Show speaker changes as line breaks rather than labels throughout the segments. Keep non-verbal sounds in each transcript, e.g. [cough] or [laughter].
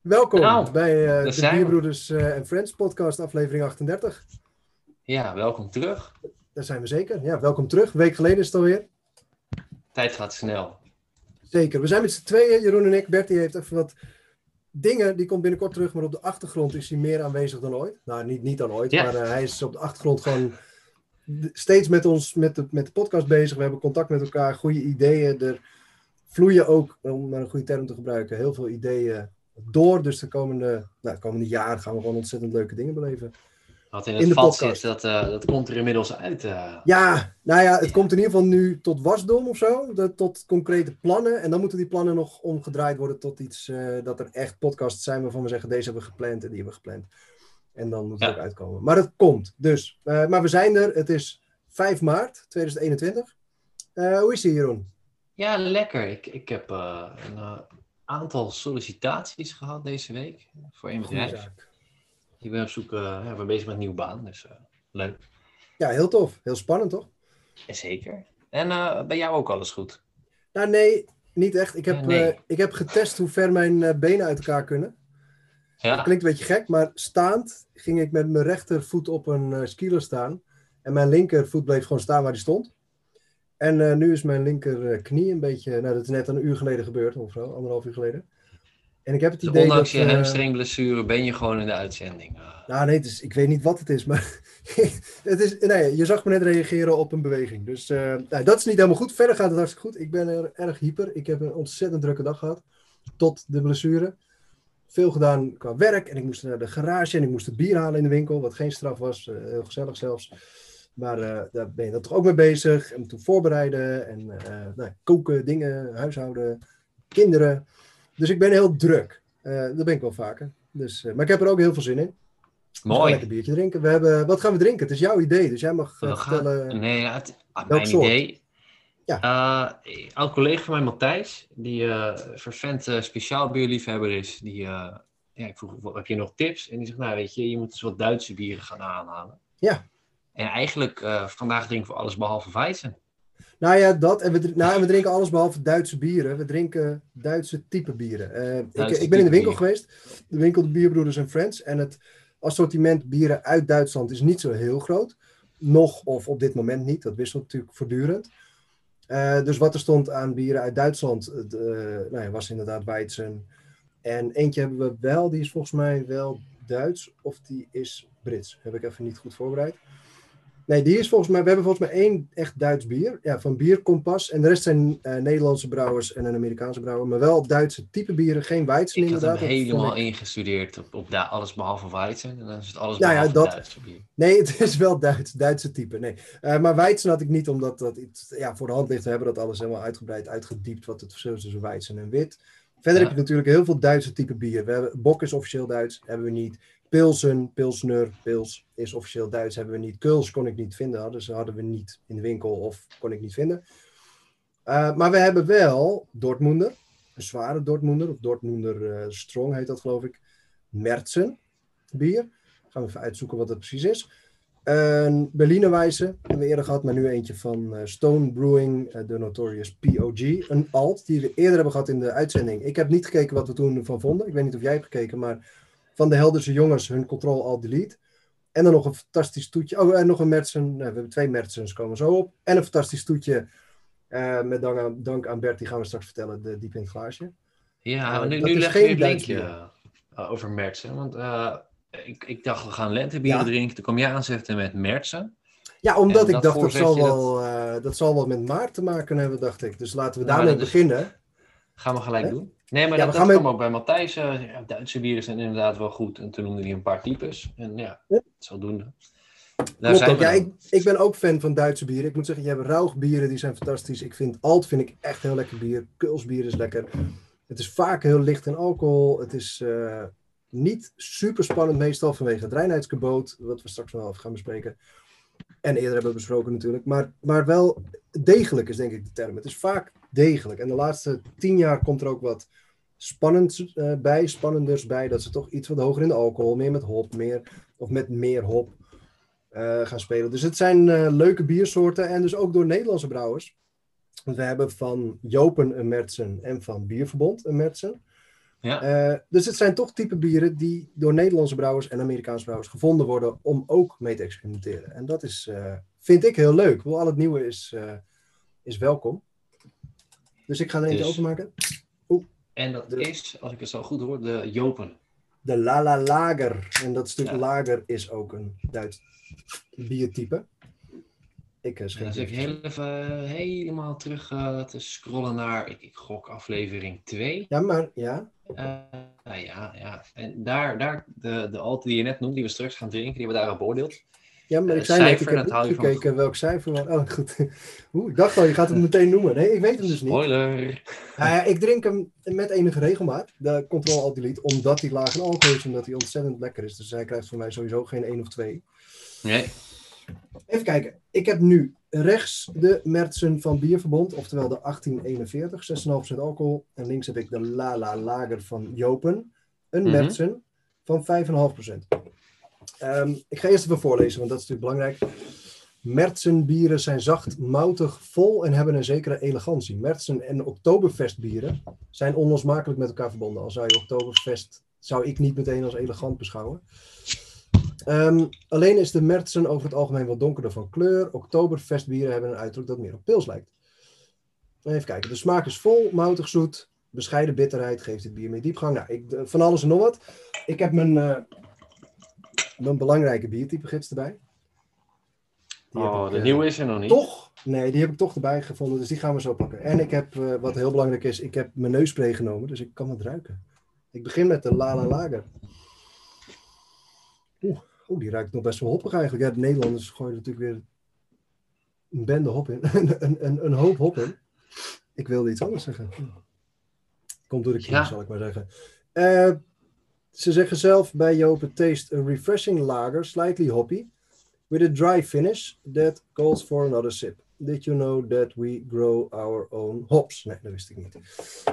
Welkom
Nou,
bij
daar
de. Bierbroeders eh, en Friends podcast, aflevering 38.
Ja, welkom terug.
Daar zijn we zeker. Ja, welkom terug. Een week geleden is het alweer.
Tijd gaat snel.
Zeker. We zijn met z'n tweeën, Jeroen en ik. Bertie heeft even wat dingen, die komt binnenkort terug, maar op de achtergrond is hij meer aanwezig dan ooit. Nou, niet, niet dan ooit, maar eh, hij is op de achtergrond gewoon steeds met ons, met de, met de podcast bezig. We hebben contact met elkaar, goede ideeën. Er vloeien ook, om maar een goede term te gebruiken, heel veel ideeën door. Dus de komende, nou, het komende jaar gaan we gewoon ontzettend leuke dingen beleven.
Wat in
In
het
de
vat
podcast.
zit, dat, eh, dat komt er inmiddels uit. eh.
Ja, nou ja, het komt in ieder geval nu tot wasdom of zo. Tot concrete plannen. En dan moeten die plannen nog omgedraaid worden tot iets eh, dat er echt podcasts zijn waarvan we zeggen: deze hebben we gepland en die hebben we gepland. En dan moet het
Ja.
ook uitkomen. Maar het komt. Dus, maar we zijn er. Het is 5 maart 2021. Eh, hoe is het, Jeroen?
Ja, lekker. Ik, ik heb een aantal sollicitaties gehad deze week voor een bedrijf.
zaak.
Ik ben op zoek, eh, ja, bezig met een nieuwe baan, dus eh, leuk.
Ja, heel tof. Heel spannend, toch?
Zeker. En eh, bij jou ook alles goed?
Nou, nee, niet echt. Ik heb,
nee.
eh, ik heb getest hoe ver mijn eh, benen uit elkaar kunnen.
Ja,
Dat klinkt een beetje gek, maar staand ging ik met mijn rechtervoet op een uh, skieler staan. En mijn linkervoet bleef gewoon staan waar die stond. En eh, nu is mijn linkerknie een beetje, nou dat is net een uur geleden gebeurd, of zo, anderhalf uur geleden. En ik heb het
dus
idee
ondanks
dat...
je
eh,
hamstringblessure ben je gewoon in de uitzending. eh.
nou nee, is, ik weet niet wat het is, maar [laughs] het is, nee, je zag me net reageren op een beweging. Dus nou, dat is niet helemaal goed. Verder gaat het hartstikke goed. Ik ben er erg hyper. Ik heb een ontzettend drukke dag gehad. Tot de blessure. Veel gedaan qua werk. En ik moest naar de garage en ik moest het bier halen in de winkel. Wat geen straf was. heel gezellig zelfs. Maar daar ben je dan toch ook mee bezig. En toen voorbereiden. En nou, koken, dingen, huishouden, kinderen. Dus ik ben heel druk. Eh dat ben ik wel vaker. Dus, eh, maar ik heb er ook heel veel zin in. We gaan
Mooi.
lekker biertje drinken. We hebben, wat gaan we drinken? Het is jouw idee, dus jij mag eh,
We gaan-
vertellen.
Nee, ja, het, ah, mijn
soort?
idee.
Ja.
Eh, een collega van mij, Matthijs, die eh vervent speciaal bierliefhebber is, die, ja, ik vroeg, heb je nog tips? En die zegt, nou weet je, je moet eens wat Duitse bieren gaan aanhalen.
Ja.
En eigenlijk, vandaag drinken we alles behalve Weizen.
Nou ja, dat. En we, nou, en we drinken alles behalve Duitse bieren. We drinken Duitse type bieren. Eh, ik,
Duitse
ik ben in de winkel geweest. De winkel de Bierbroeders en Friends. En het assortiment bieren uit Duitsland is niet zo heel groot. Nog of op dit moment niet. Dat wisselt natuurlijk voortdurend. Eh, dus wat er stond aan bieren uit Duitsland eh, nou ja, was inderdaad Weizen. En eentje hebben we wel, die is volgens mij wel Duits of die is Brits. Heb ik even niet goed voorbereid. Nee, die is volgens mij, we hebben volgens mij één echt Duits bier. Ja, van Bierkompas. En de rest zijn eh, Nederlandse brouwers en een Amerikaanse brouwer. Maar wel Duitse type bieren, geen Weizen
Ik
inderdaad. Vond
helemaal
ik-
ingestudeerd op, alles behalve Weizen. En dan is het alles
Nou ja,
behalve
dat-
Duitse bier.
Nee, [laughs] het is wel Duits, Duitse type. Nee. Eh, maar Weizen had ik niet, omdat dat iets ja, voor de hand ligt. We hebben dat alles helemaal uitgebreid uitgediept, wat het verschil is tussen Weizen en wit. Verder
Ja.
heb je natuurlijk heel veel Duitse type bier. We hebben, Bok is officieel Duits, hebben we niet. Pilsen, Pilsner, Pils is officieel Duits, hebben we niet. Kuls kon ik niet vinden, hadden, ze hadden we niet in de winkel of kon ik niet vinden. Eh, maar we hebben wel Dortmunder, een zware Dortmunder, of Dortmunder eh, Strong heet dat geloof ik. Merzen bier. Gaan we even uitzoeken wat het precies is. Een Berliner Weisse hebben we eerder gehad, maar nu eentje van eh, Stone Brewing, de Notorious POG. Een alt die we eerder hebben gehad in de uitzending. Ik heb niet gekeken wat we toen ervan vonden. Ik weet niet of jij hebt gekeken, maar van de Helderse jongens hun Control Alt Delete. En dan nog een fantastisch toetje. Oh, en nog een Mertsen. Nou, we hebben twee Mertsens, komen zo op. En een fantastisch toetje. eh, met dank aan, dank aan Bert, die gaan we straks vertellen, de diep in het glaasje.
Ja,
Eh,
nu,
dat
nu leg je
Duits
linkje eh, over Mertsen. Want ik, ik dacht, we gaan lentebieren
Ja.
drinken. Toen kwam jij aanzetten met Mertsen.
Ja, omdat
En
ik
dat
dacht, dat zal,
dat-
wel, eh, dat zal wel met maart te maken hebben, dacht ik. Dus laten we
Nou,
daarmee
dat
beginnen.
Gaan we gelijk
Hè?
doen. Nee, maar
Ja,
dat, dat kwam
met-
ook bij Matthijs. eh, ja, Duitse bieren zijn inderdaad wel goed. En toen noemde hij een paar types. En ja,
Ja.
zodoende. Daar zijn we
Ja, ik, ik ben ook fan van Duitse bieren. Ik moet zeggen, je hebt rauwbieren, die zijn fantastisch. Ik vind Alt vind ik echt heel lekker bier. Kulsbier is lekker. Het is vaak heel licht in alcohol. Het is eh, niet super spannend meestal vanwege het reinheidsgebod, wat we straks nog wel even gaan bespreken. En eerder hebben we besproken natuurlijk. Maar, maar wel degelijk is denk ik de term. Het is vaak degelijk. En de laatste tien jaar komt er ook wat spannends eh, bij, spannenders bij. Dat ze toch iets wat hoger in de alcohol, meer met hop, meer, of met meer hop. eh, gaan spelen. Dus het zijn eh, leuke biersoorten en dus ook door Nederlandse brouwers. Want we hebben van Jopen een Mertsen en van Bierverbond een Mertsen.
Ja.
Dus het zijn toch type bieren die door Nederlandse brouwers en Amerikaanse brouwers gevonden worden om ook mee te experimenteren. En dat is, vind ik heel leuk. Wel, al het nieuwe is, is welkom. Dus ik ga er eentje
Dus-
openmaken.
En dat
De-
is, als ik het zo goed hoor, de Jopen.
De Lala Lager. En dat stuk
Ja.
lager is ook een Duits biertype. Ik uh,
dan zit ik heel even eh, helemaal terug eh, te scrollen naar, ik, ik gok aflevering 2.
Ja, maar ja.
Nou ja, ja. En daar, daar de, de alt die je net noemde, die we straks gaan drinken, die hebben we daar beoordeeld.
Ja, maar
Eh,
ik zei net, ik heb niet
je van-
gekeken welk cijfer. Oh, goed. [laughs] Oeh, ik dacht al, je gaat het meteen noemen. Nee, ik weet hem dus niet.
Spoiler!
Nou ja, ik drink hem met enige regelmaat, de Control Alt Delete, omdat hij laag in alcohol is, omdat hij ontzettend lekker is. Dus hij krijgt van mij sowieso geen 1 of 2.
Nee.
Even kijken. Ik heb nu rechts de Mertsen van Bierverbond, oftewel de 1841, 6,5% alcohol. En links heb ik de Lala Lager van Jopen, een
Mhm.
Mertsen van 5,5%. Ehm, ik ga eerst even voorlezen, want dat is natuurlijk belangrijk. Mertsen bieren zijn zacht, moutig, vol en hebben een zekere elegantie. Mertsen en Oktoberfest bieren zijn onlosmakelijk met elkaar verbonden. Al zou je Oktoberfest, zou ik niet meteen als elegant beschouwen. Ehm, alleen is de Mertsen over het algemeen wat donkerder van kleur. Oktoberfestbieren hebben een uiterlijk dat meer op pils lijkt. Even kijken. De smaak is vol, moutig, zoet. Bescheiden bitterheid geeft het bier meer diepgang. Nou, ik, de- van alles en nog wat. Ik heb mijn, eh, mijn belangrijke biertype gids erbij. Die
Oh,
ik,
de
eh,
nieuwe is er nog niet.
Toch? Nee, die heb ik toch erbij gevonden, dus die gaan we zo pakken. En ik heb, eh, wat heel belangrijk is, ik heb mijn neusspray genomen, dus ik kan het ruiken. Ik begin met de Lala Lager. Oeh, oeh, die ruikt nog best wel hoppig eigenlijk. Ja, de Nederlanders gooien natuurlijk weer een bende hop in. [laughs] een, een, een, een hoop hop in. Ik wilde iets anders zeggen. Komt door de knie,
Ja.
zal ik maar zeggen. Eh, ze zeggen zelf bij Jopen Taste a refreshing lager, slightly hoppy, with a dry finish that calls for another sip. Did you know that we grow our own hops? Nee, dat wist ik niet.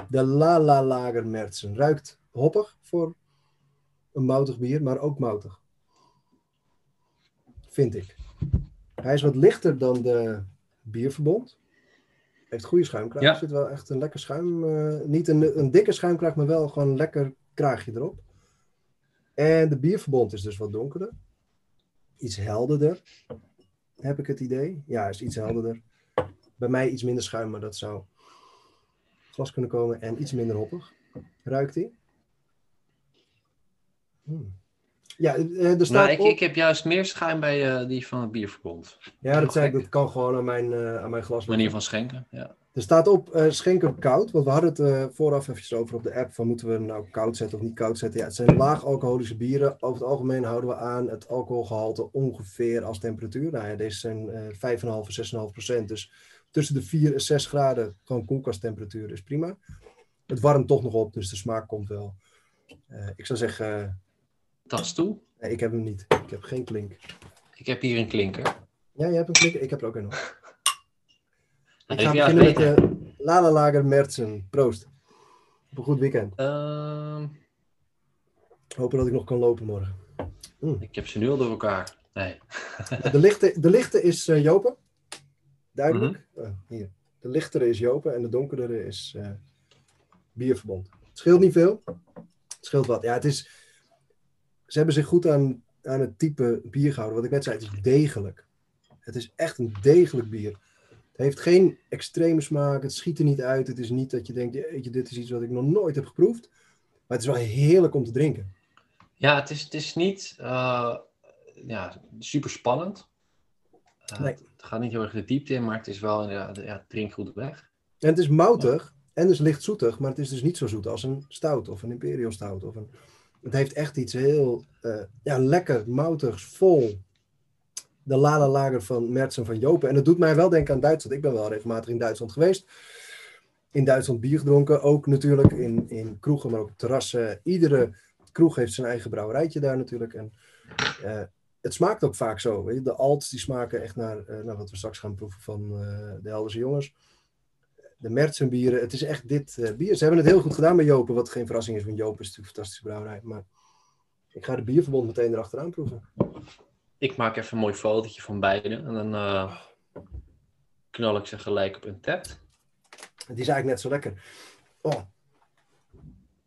De Lala Lager Mertsen ruikt hoppig voor een moutig bier, maar ook moutig. Vind ik. Hij is wat lichter dan de bierverbond. Heeft goede schuimkraag.
Ja.
Er zit wel echt een lekker schuim. eh, niet een, een dikke schuimkraag, maar wel gewoon een lekker kraagje erop. En de bierverbond is dus wat donkerder. Iets helderder. Heb ik het idee? Ja, is iets helderder. Bij mij iets minder schuim, maar dat zou glas kunnen komen. En iets minder hoppig. Ruikt hij? Hmm. Ja, eh, er staat
Nou, ik,
op...
ik heb juist meer schuim bij eh, die van het bierverbond.
Ja, dat, zei ik, dat kan gewoon aan mijn, eh, aan mijn glas.
Manier van schenken. Ja.
Er staat op eh, schenken koud, want we hadden het eh, vooraf even over op de app van moeten we hem nou koud zetten of niet koud zetten. Ja, het zijn laag alcoholische bieren. Over het algemeen houden we aan het alcoholgehalte ongeveer als temperatuur. Nou ja, deze zijn eh 5,5 en 6,5 procent. Dus tussen de 4 en 6 graden gewoon koelkasttemperatuur is prima. Het warmt toch nog op, dus de smaak komt wel. Ik zou zeggen,
Tas toe.
nee, ik heb hem niet. Ik heb geen klink.
Ik heb hier een klinker.
Ja, jij hebt een klink? Ik heb er ook een nog. Ik ga beginnen met de Lala Lager Mertsen. Proost. Op een goed weekend.
Ehm,
Hopen dat ik nog kan lopen morgen.
ik heb ze nu al door elkaar. Nee.
De lichte, de lichte is eh, Jopen. Duidelijk.
Mhm.
Ah, hier. De lichtere is Jopen en de donkerdere is eh, Bierverbond. Het scheelt niet veel. Het scheelt wat. Ja, het is... Ze hebben zich goed aan, aan het type bier gehouden. Wat ik net zei, het is degelijk. Het is echt een degelijk bier. Het heeft geen extreme smaak. Het schiet er niet uit. Het is niet dat je denkt, jeetje, dit is iets wat ik nog nooit heb geproefd. Maar het is wel heerlijk om te drinken.
Ja, het is, het is niet eh, ja, super spannend. Eh,
Nee.
Het gaat niet heel erg de diepte in, maar het is wel ja, ja, het drinkt goed weg.
En het is moutig en dus licht zoetig, maar het is dus niet zo zoet als een stout of een imperial stout. Of een... Het heeft echt iets heel eh, ja, lekker, moutigs, vol. De Lala Lager van Mertsen van Jopen. En dat doet mij wel denken aan Duitsland. Ik ben wel regelmatig in Duitsland geweest. In Duitsland bier gedronken. Ook natuurlijk in, in kroegen, maar ook terrassen. Iedere kroeg heeft zijn eigen brouwerijtje daar natuurlijk. En eh, het smaakt ook vaak zo. Weet je? De alts die smaken echt naar, eh, naar wat we straks gaan proeven van eh, de Helderse jongens de Mertsen bieren. Het is echt dit bier. Ze hebben het heel goed gedaan bij Jopen, wat geen verrassing is, want Jopen is natuurlijk een fantastische brouwerij. Maar ik ga de bierverbond meteen erachteraan proeven.
Ik maak even een mooi fotootje van beide. En dan eh, knal ik ze gelijk op een tap.
Het is eigenlijk net zo lekker. Oh,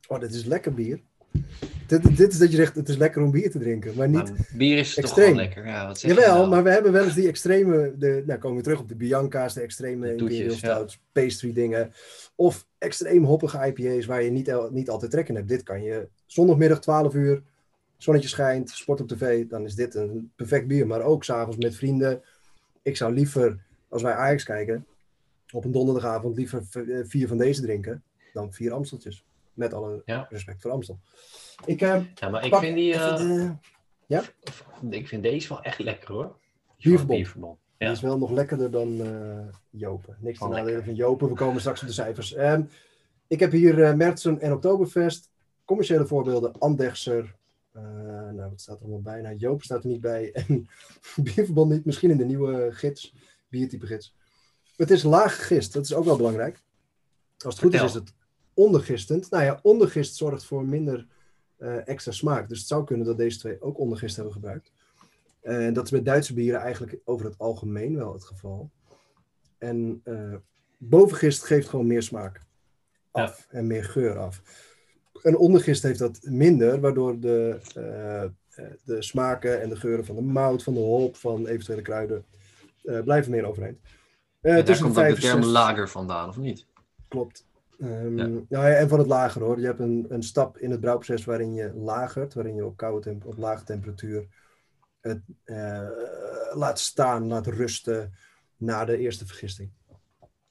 oh dit is lekker bier. Dit, dit is dat je zegt, het is lekker om bier te drinken, maar niet...
Maar bier is toch
extreem.
wel lekker. Ja, wat zeg je
Jawel,
nou?
maar we hebben wel eens die extreme, de, nou komen we terug op de Bianca's, de extreme
De toetjes,
Imperial
ja.
Stouts, pastry dingen. Of extreem hoppige IPA's waar je niet, niet altijd trek in hebt. Dit kan je zondagmiddag 12 uur, zonnetje schijnt, sport op tv, dan is dit een perfect bier. Maar ook s'avonds met vrienden. Ik zou liever, als wij Ajax kijken, op een donderdagavond liever eh, vier van deze drinken dan vier Amsteltjes. Met alle
Ja.
respect voor Amstel. Ik, eh,
Ja, maar ik vind, die, eh,
de-
ik vind deze wel echt lekker hoor.
Bierverbond.
Bierverbond.
Die
Ja.
is wel nog lekkerder dan Jopen. Niks te nadelen van Jopen. We komen straks op de cijfers. Ehm, ik heb hier eh Mertsen en Oktoberfest. Commerciële voorbeelden. Andechser. Eh, nou, wat staat er allemaal bij? Nou, Joop staat er niet bij. [laughs] En Bierverbond niet. Misschien in de nieuwe gids. Biertype gids. Het is laag gegist. Dat is ook wel belangrijk. Als het goed is,
Vertel.
is het ondergistend. Nou ja, ondergist zorgt voor minder eh, extra smaak. Dus het zou kunnen dat deze twee ook ondergist hebben gebruikt. En dat is met Duitse bieren eigenlijk over het algemeen wel het geval. En eh, bovengist geeft gewoon meer smaak af en meer geur af. En ondergist heeft dat minder, waardoor de, eh, eh, de smaken en de geuren van de mout, van de hop, van eventuele kruiden eh, blijven meer overeind.
En daar komt ook de term
zes-
lager vandaan, of niet?
Klopt. Ehm,
Ja.
nou ja, en van het lager hoor. Je hebt een, een stap in het brouwproces waarin je lagert, waarin je op, koude op lage temperatuur het laat staan, laat rusten na de eerste vergisting.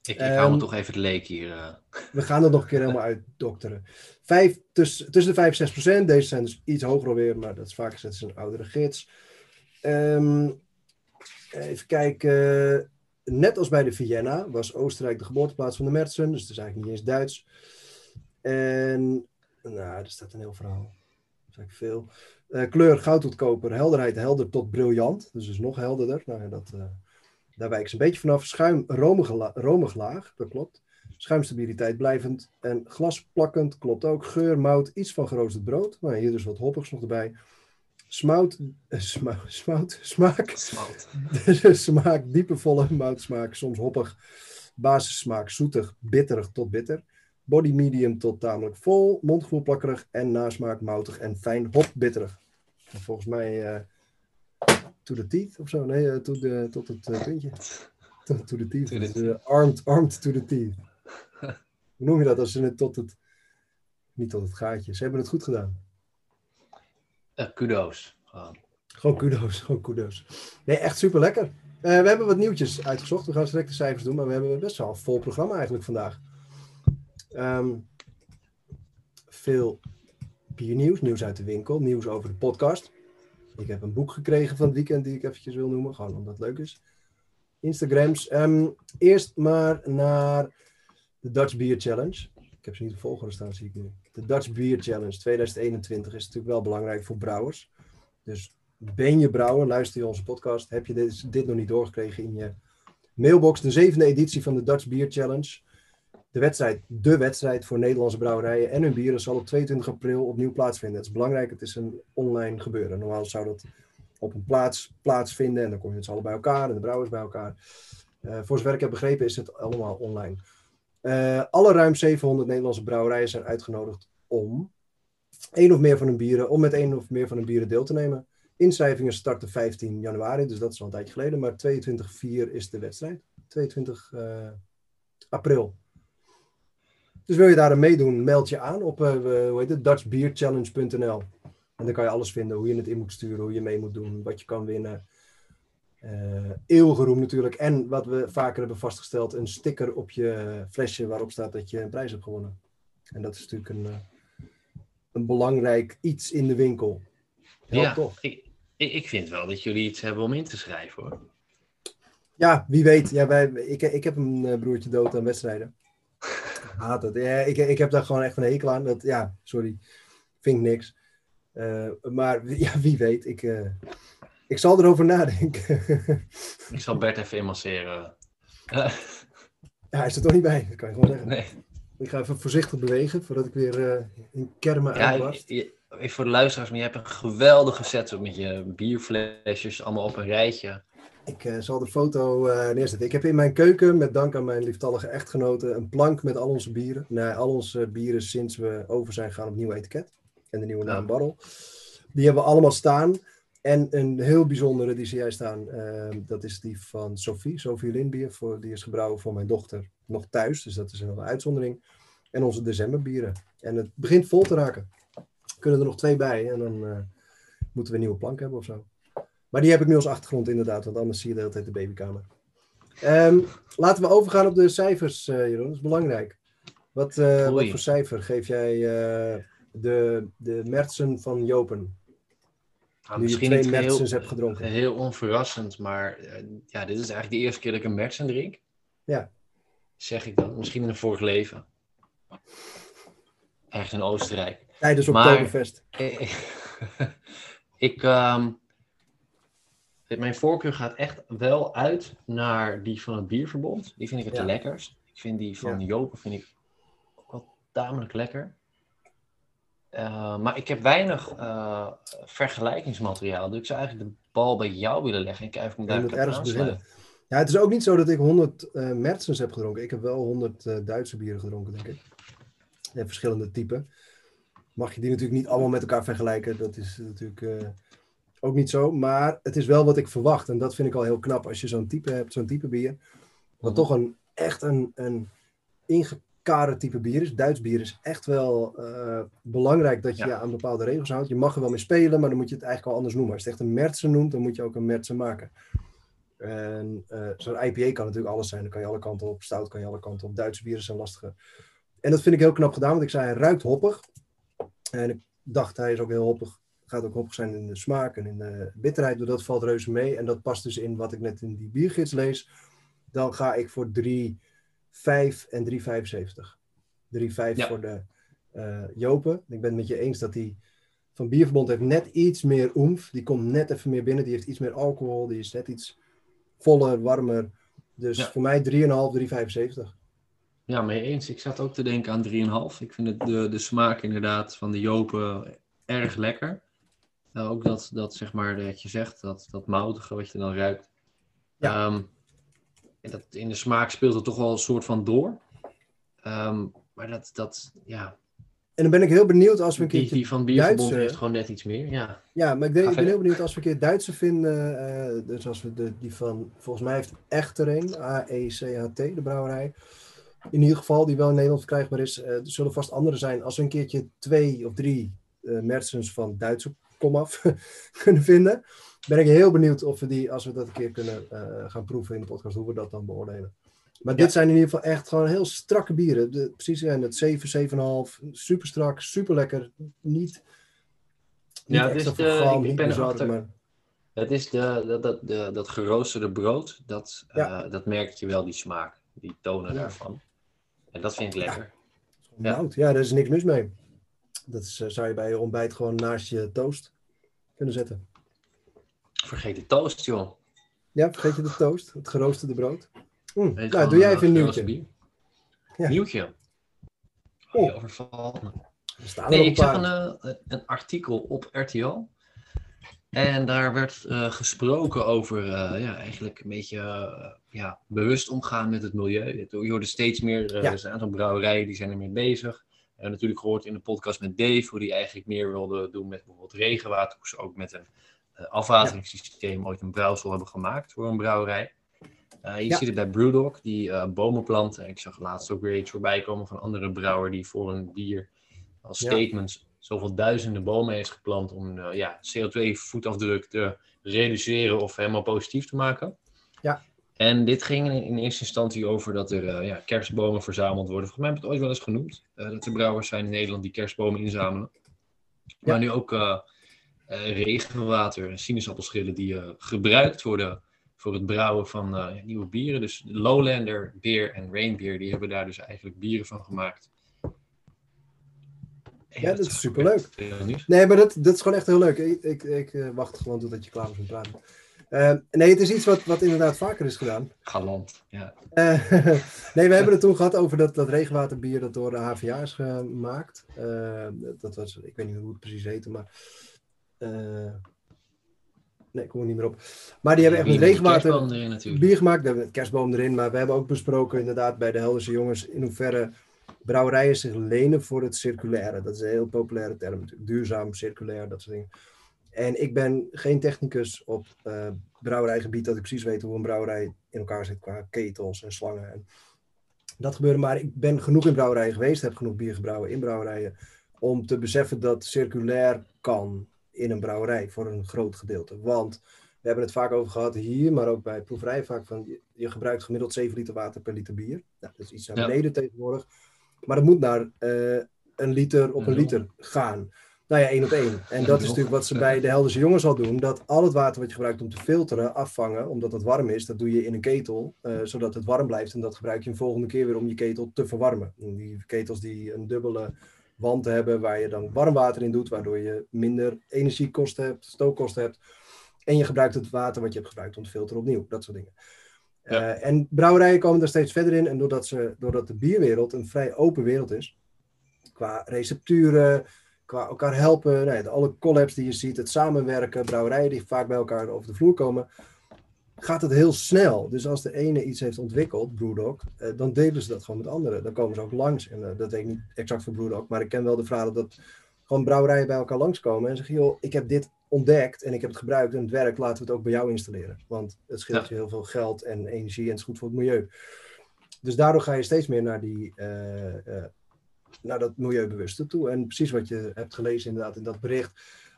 Ik, ik hou me
Ehm,
toch even de leek hier. eh.
We gaan het nog een keer helemaal uitdokteren. Vijf, tussen, tussen de 5 en 6 procent. Deze zijn dus iets hoger alweer, maar dat is vaak gezegd is een oudere gids. Ehm, even kijken. Net als bij de Vienna was Oostenrijk de geboorteplaats van de Mertsen. Dus het is eigenlijk niet eens Duits. En nou, er staat een heel verhaal. Dat is eigenlijk veel. Eh, kleur goud tot koper. Helderheid helder tot briljant. Dus is nog helderder. Nou, ja, dat, eh, daar wijken ze een beetje vanaf. Schuim romig, la- romig laag. Dat klopt. Schuimstabiliteit blijvend en glasplakkend, klopt ook. Geur, mout, iets van geroosterd brood. Maar hier dus wat hoppigs nog erbij. Smout, eh, sma- smout, smaak,
Smout. [laughs]
smaak, diepe volle moutsmaak, soms hoppig. Basissmaak, zoetig, bitterig tot bitter. Body medium tot tamelijk vol. Mondgevoel plakkerig en nasmaak moutig en fijn hopbitterig. En volgens mij eh to the teeth of zo. Nee, eh, to the, tot het eh, puntje. [laughs] To, to the teeth.
To the
eh, armed, armed to the teeth. [laughs] Hoe noem je dat als ze het tot het... Niet tot het gaatje. Ze hebben het goed gedaan.
Kudo's. Gewoon.
Gewoon kudo's, gewoon kudo's. Nee, echt super lekker. we hebben wat nieuwtjes uitgezocht. We gaan direct de cijfers doen, maar we hebben best wel een vol programma eigenlijk vandaag. Ehm, veel biernieuws, nieuws uit de winkel, nieuws over de podcast. Ik heb een boek gekregen van het weekend die ik eventjes wil noemen, gewoon omdat het leuk is. Instagrams. Ehm, eerst maar naar de Dutch Beer Challenge. Ik heb ze niet op volgorde staan, zie ik nu. De Dutch Beer Challenge 2021 is natuurlijk wel belangrijk voor brouwers. Dus ben je brouwer, luister je onze podcast, heb je dit, dit nog niet doorgekregen in je mailbox. De zevende editie van de Dutch Beer Challenge. De wedstrijd, de wedstrijd voor Nederlandse brouwerijen en hun bieren zal op 22 april opnieuw plaatsvinden. Het is belangrijk, het is een online gebeuren. Normaal zou dat op een plaats plaatsvinden en dan kom je met z'n allen bij elkaar en de brouwers bij elkaar. Eh, voor zover ik heb begrepen is het allemaal online. Eh, alle ruim 700 Nederlandse brouwerijen zijn uitgenodigd om één of meer van hun bieren, om met één of meer van hun bieren deel te nemen. Inschrijvingen starten 15 januari, dus dat is al een tijdje geleden, maar 22-4 is de wedstrijd. 22 eh, april. Dus wil je daar aan meedoen, meld je aan op eh, hoe heet het, dutchbeerchallenge.nl. En dan kan je alles vinden, hoe je het in moet sturen, hoe je mee moet doen, wat je kan winnen. Eh eeuwige roem natuurlijk. En wat we vaker hebben vastgesteld, een sticker op je flesje waarop staat dat je een prijs hebt gewonnen. En dat is natuurlijk een, eh, een belangrijk iets in de winkel. Helpt
Ja,
toch?
ik, ik, vind wel dat jullie iets hebben om in te schrijven hoor.
Ja, wie weet. Ja, wij, ik, ik heb een broertje dood aan wedstrijden. Haat het. Ja, ik, ik heb daar gewoon echt een hekel aan. Dat, ja, sorry. Vind ik niks. Eh, maar [laughs] ja, wie weet. Ik, eh, ik zal erover nadenken.
Ik zal Bert even. Eh, [laughs]
ja, hij is er toch niet bij. Dat kan je gewoon zeggen.
nee.
Ik ga even voorzichtig bewegen voordat ik weer eh in kermen
Ja,
uitbarst.
even voor de luisteraars, maar je hebt een geweldige setup met je bierflesjes allemaal op een rijtje.
Ik uh, zal de foto uh, neerzetten. Ik heb in mijn keuken, met dank aan mijn lieftallige echtgenoten, een plank met al onze bieren. Nee, al onze bieren sinds we over zijn gegaan op nieuw etiket. En de nieuwe naam. Barrel. Die hebben we allemaal staan. En een heel bijzondere, die zie jij staan, uh, dat is die van Sophie. Sophie Lindbier, voor, die is gebrouwen voor mijn dochter nog thuis. Dus dat is een uitzondering. En onze decemberbieren. En het begint vol te raken. Kunnen er nog twee bij en dan uh, moeten we een nieuwe plank hebben of zo. Maar die heb ik nu als achtergrond inderdaad, want anders zie je de hele tijd de babykamer. Um, laten we overgaan op de cijfers, uh, Jeroen. Dat is belangrijk. Wat, uh, wat voor cijfer geef jij de, de Mertsen van Jopen?
Nou, misschien je twee Mertsens hebt gedronken. Heel onverrassend, maar ja, dit is eigenlijk de eerste keer dat ik een Mertsen drink.
Ja.
Zeg ik dan. Misschien in een vorig leven. Ergens in Oostenrijk.
Tijdens Oktoberfest. [laughs]
ik, um, mijn voorkeur gaat echt wel uit naar die van het Bierverbond. Die vind ik het ja. lekkerst. Ik vind die van ja. Jopen vind ik ook wel tamelijk lekker. Uh, maar ik heb weinig uh, vergelijkingsmateriaal. Dus ik zou eigenlijk de bal bij jou willen leggen. Ik daar ergens beginnen.
Ja, het is ook niet zo dat ik 100 uh, Mertens heb gedronken. Ik heb wel 100 uh, Duitse bieren gedronken, denk ik. En verschillende typen. Mag je die natuurlijk niet allemaal met elkaar vergelijken. Dat is natuurlijk ook niet zo. Maar het is wel wat ik verwacht. En dat vind ik al heel knap. Als je zo'n type hebt, zo'n type bier. Wat mm. toch een, echt een, een ingekaderd type bier is. Duits bier is echt wel uh, belangrijk dat je ja. aan bepaalde regels houdt. Je mag er wel mee spelen, maar dan moet je het eigenlijk wel anders noemen. Als je het echt een Mertsen noemt, dan moet je ook een Mertsen maken. En uh, zo'n IPA kan natuurlijk alles zijn. Dan kan je alle kanten op. Stout kan je alle kanten op. Duitse bieren zijn lastige. En dat vind ik heel knap gedaan, want ik zei hij ruikt hoppig. En ik dacht hij is ook heel hoppig. Gaat ook hoppig zijn in de smaak en in de bitterheid. Dus dat valt reuze mee. En dat past dus in wat ik net in die biergids lees. Dan ga ik voor 3,5 en 3,75. 3,5 ja. voor de uh, Jopen. Ik ben het met je eens dat die van Bierverbond heeft net iets meer oemf. Die komt net even meer binnen. Die heeft iets meer alcohol. Die is net iets voller, warmer. Dus ja. voor mij 3,5, 3,75.
Ja, mee eens. Ik zat ook te denken aan 3,5. Ik vind het de, de smaak inderdaad van de Jopen erg lekker. Uh, ook dat, dat, zeg maar, dat je zegt, dat, dat moutige wat je dan ruikt. Ja. Um, en dat, in de smaak speelt het toch wel een soort van door. Um, maar dat, dat, ja,
en dan ben ik heel benieuwd als we een keer.
Die, van Bierverbond heeft gewoon net iets meer, ja.
Ja, maar ik, denk, ik ben heel benieuwd als we een keer Duitse vinden. Uh, dus als we de, die van, volgens mij heeft echt er een, AECHT, de brouwerij. In ieder geval, die wel in Nederland verkrijgbaar is. Uh, er zullen vast andere zijn. Als we een keertje twee of drie uh, van Duitse komaf [laughs] kunnen vinden. Ben ik heel benieuwd of we die, als we dat een keer kunnen gaan proeven in de podcast, hoe we dat dan beoordelen. Maar dit zijn in ieder geval echt gewoon heel strakke bieren. De, precies, en het 7, 7,5. Super strak, super lekker. Niet,
niet ja, het is erachter. Maar... Het is de, dat, dat, de, dat geroosterde brood, dat, ja. uh, dat merk je wel, die smaak. Die tonen ja. daarvan. En dat vind ik lekker.
Ja, ja. ja daar is niks mis mee. Dat is, uh, zou je bij je ontbijt gewoon naast je toast kunnen zetten.
Vergeet de toast, joh.
Ja, vergeet je de toast, het geroosterde brood. Mm. Nou, doe jij even een nieuwtje.
Ja. Nieuwtje. Oh, oh. overvalt Nee, ik zag een, uh, een artikel op RTL. En daar werd uh, gesproken over uh, ja, eigenlijk een beetje ja, bewust omgaan met het milieu. Je hoort steeds meer, ja. er zijn een aantal brouwerijen die zijn ermee bezig. En natuurlijk gehoord in de podcast met Dave, hoe die eigenlijk meer wilde doen met bijvoorbeeld regenwater. Hoe ze ook met een afwateringssysteem ja. ooit een brouwsel hebben gemaakt voor een brouwerij. Uh, je ja. ziet het bij Brewdog, die uh, bomen planten. Ik zag laatst ook weer iets voorbij komen van andere brouwer die voor een bier als statement ja. zoveel duizenden bomen heeft geplant om uh, ja, CO2-voetafdruk te reduceren of helemaal positief te maken.
Ja.
En dit ging in, eerste instantie over dat er ja, kerstbomen verzameld worden. Volgens mij heb ik het ooit wel eens genoemd. dat er brouwers zijn in Nederland die kerstbomen inzamelen. Maar nu ook regenwater en sinaasappelschillen die gebruikt worden voor het brouwen van nieuwe bieren. Dus Lowlander Beer en Rain Beer, die hebben daar dus eigenlijk bieren van gemaakt.
Ja, dat, dat is superleuk. Nee, maar dat, dat is gewoon echt heel leuk. Ik, ik, ik wacht gewoon totdat je klaar bent met praten. Uh, nee, het is iets wat, wat inderdaad vaker is gedaan.
Galant, ja.
Uh, [laughs] nee, we hebben het toen gehad over dat, dat regenwaterbier dat door de HVA is gemaakt. Uh, dat was, ik weet niet hoe het precies heette, maar... nee, ik kom er niet meer op. Maar die hebben echt met regenwater bier gemaakt. We hebben kerstboom erin, maar we hebben ook besproken inderdaad bij de Helderse jongens in hoeverre brouwerijen zich lenen voor het circulaire. Dat is een heel populaire term natuurlijk. Duurzaam, circulair, dat soort dingen. En ik ben geen technicus op uh, brouwerijgebied dat ik precies weet hoe een brouwerij in elkaar zit qua ketels en slangen. En dat gebeurde, maar ik ben genoeg in brouwerijen geweest, heb genoeg bier gebrouwen in brouwerijen, om te beseffen dat circulair kan in een brouwerij voor een groot gedeelte. Want we hebben het vaak over gehad hier, maar ook bij proeverij vaak van je, gebruikt gemiddeld 7 liter water per liter bier. Nou, dat is iets naar beneden tegenwoordig. Maar het moet naar uh, een liter op een liter gaan. Nou ja, één op één. En dat is natuurlijk wat ze bij de Helderse jongens al doen. Dat al het water wat je gebruikt om te filteren, afvangen, omdat het warm is, dat doe je in een ketel, uh, zodat het warm blijft. En dat gebruik je een volgende keer weer om je ketel te verwarmen. En die ketels die een dubbele wand hebben, waar je dan warm water in doet, waardoor je minder energiekosten hebt, stookkosten hebt. En je gebruikt het water wat je hebt gebruikt om te filteren opnieuw. Dat soort dingen. Uh, en brouwerijen komen daar steeds verder in. En doordat, ze, doordat de bierwereld een vrij open wereld is, qua recepturen, qua elkaar helpen, nee, alle collabs die je ziet, het samenwerken, brouwerijen die vaak bij elkaar over de vloer komen, gaat het heel snel. Dus als de ene iets heeft ontwikkeld, Brewdog, eh, dan delen ze dat gewoon met anderen. Dan komen ze ook langs. En eh, dat weet ik niet exact voor Brewdog, maar ik ken wel de verhalen dat gewoon brouwerijen bij elkaar langskomen en zeggen, joh, ik heb dit ontdekt en ik heb het gebruikt en het werkt, laten we het ook bij jou installeren. Want het scheelt je heel veel geld en energie en het is goed voor het milieu. Dus daardoor ga je steeds meer naar die uh, naar dat milieubewuste toe. En precies wat je hebt gelezen inderdaad in dat bericht.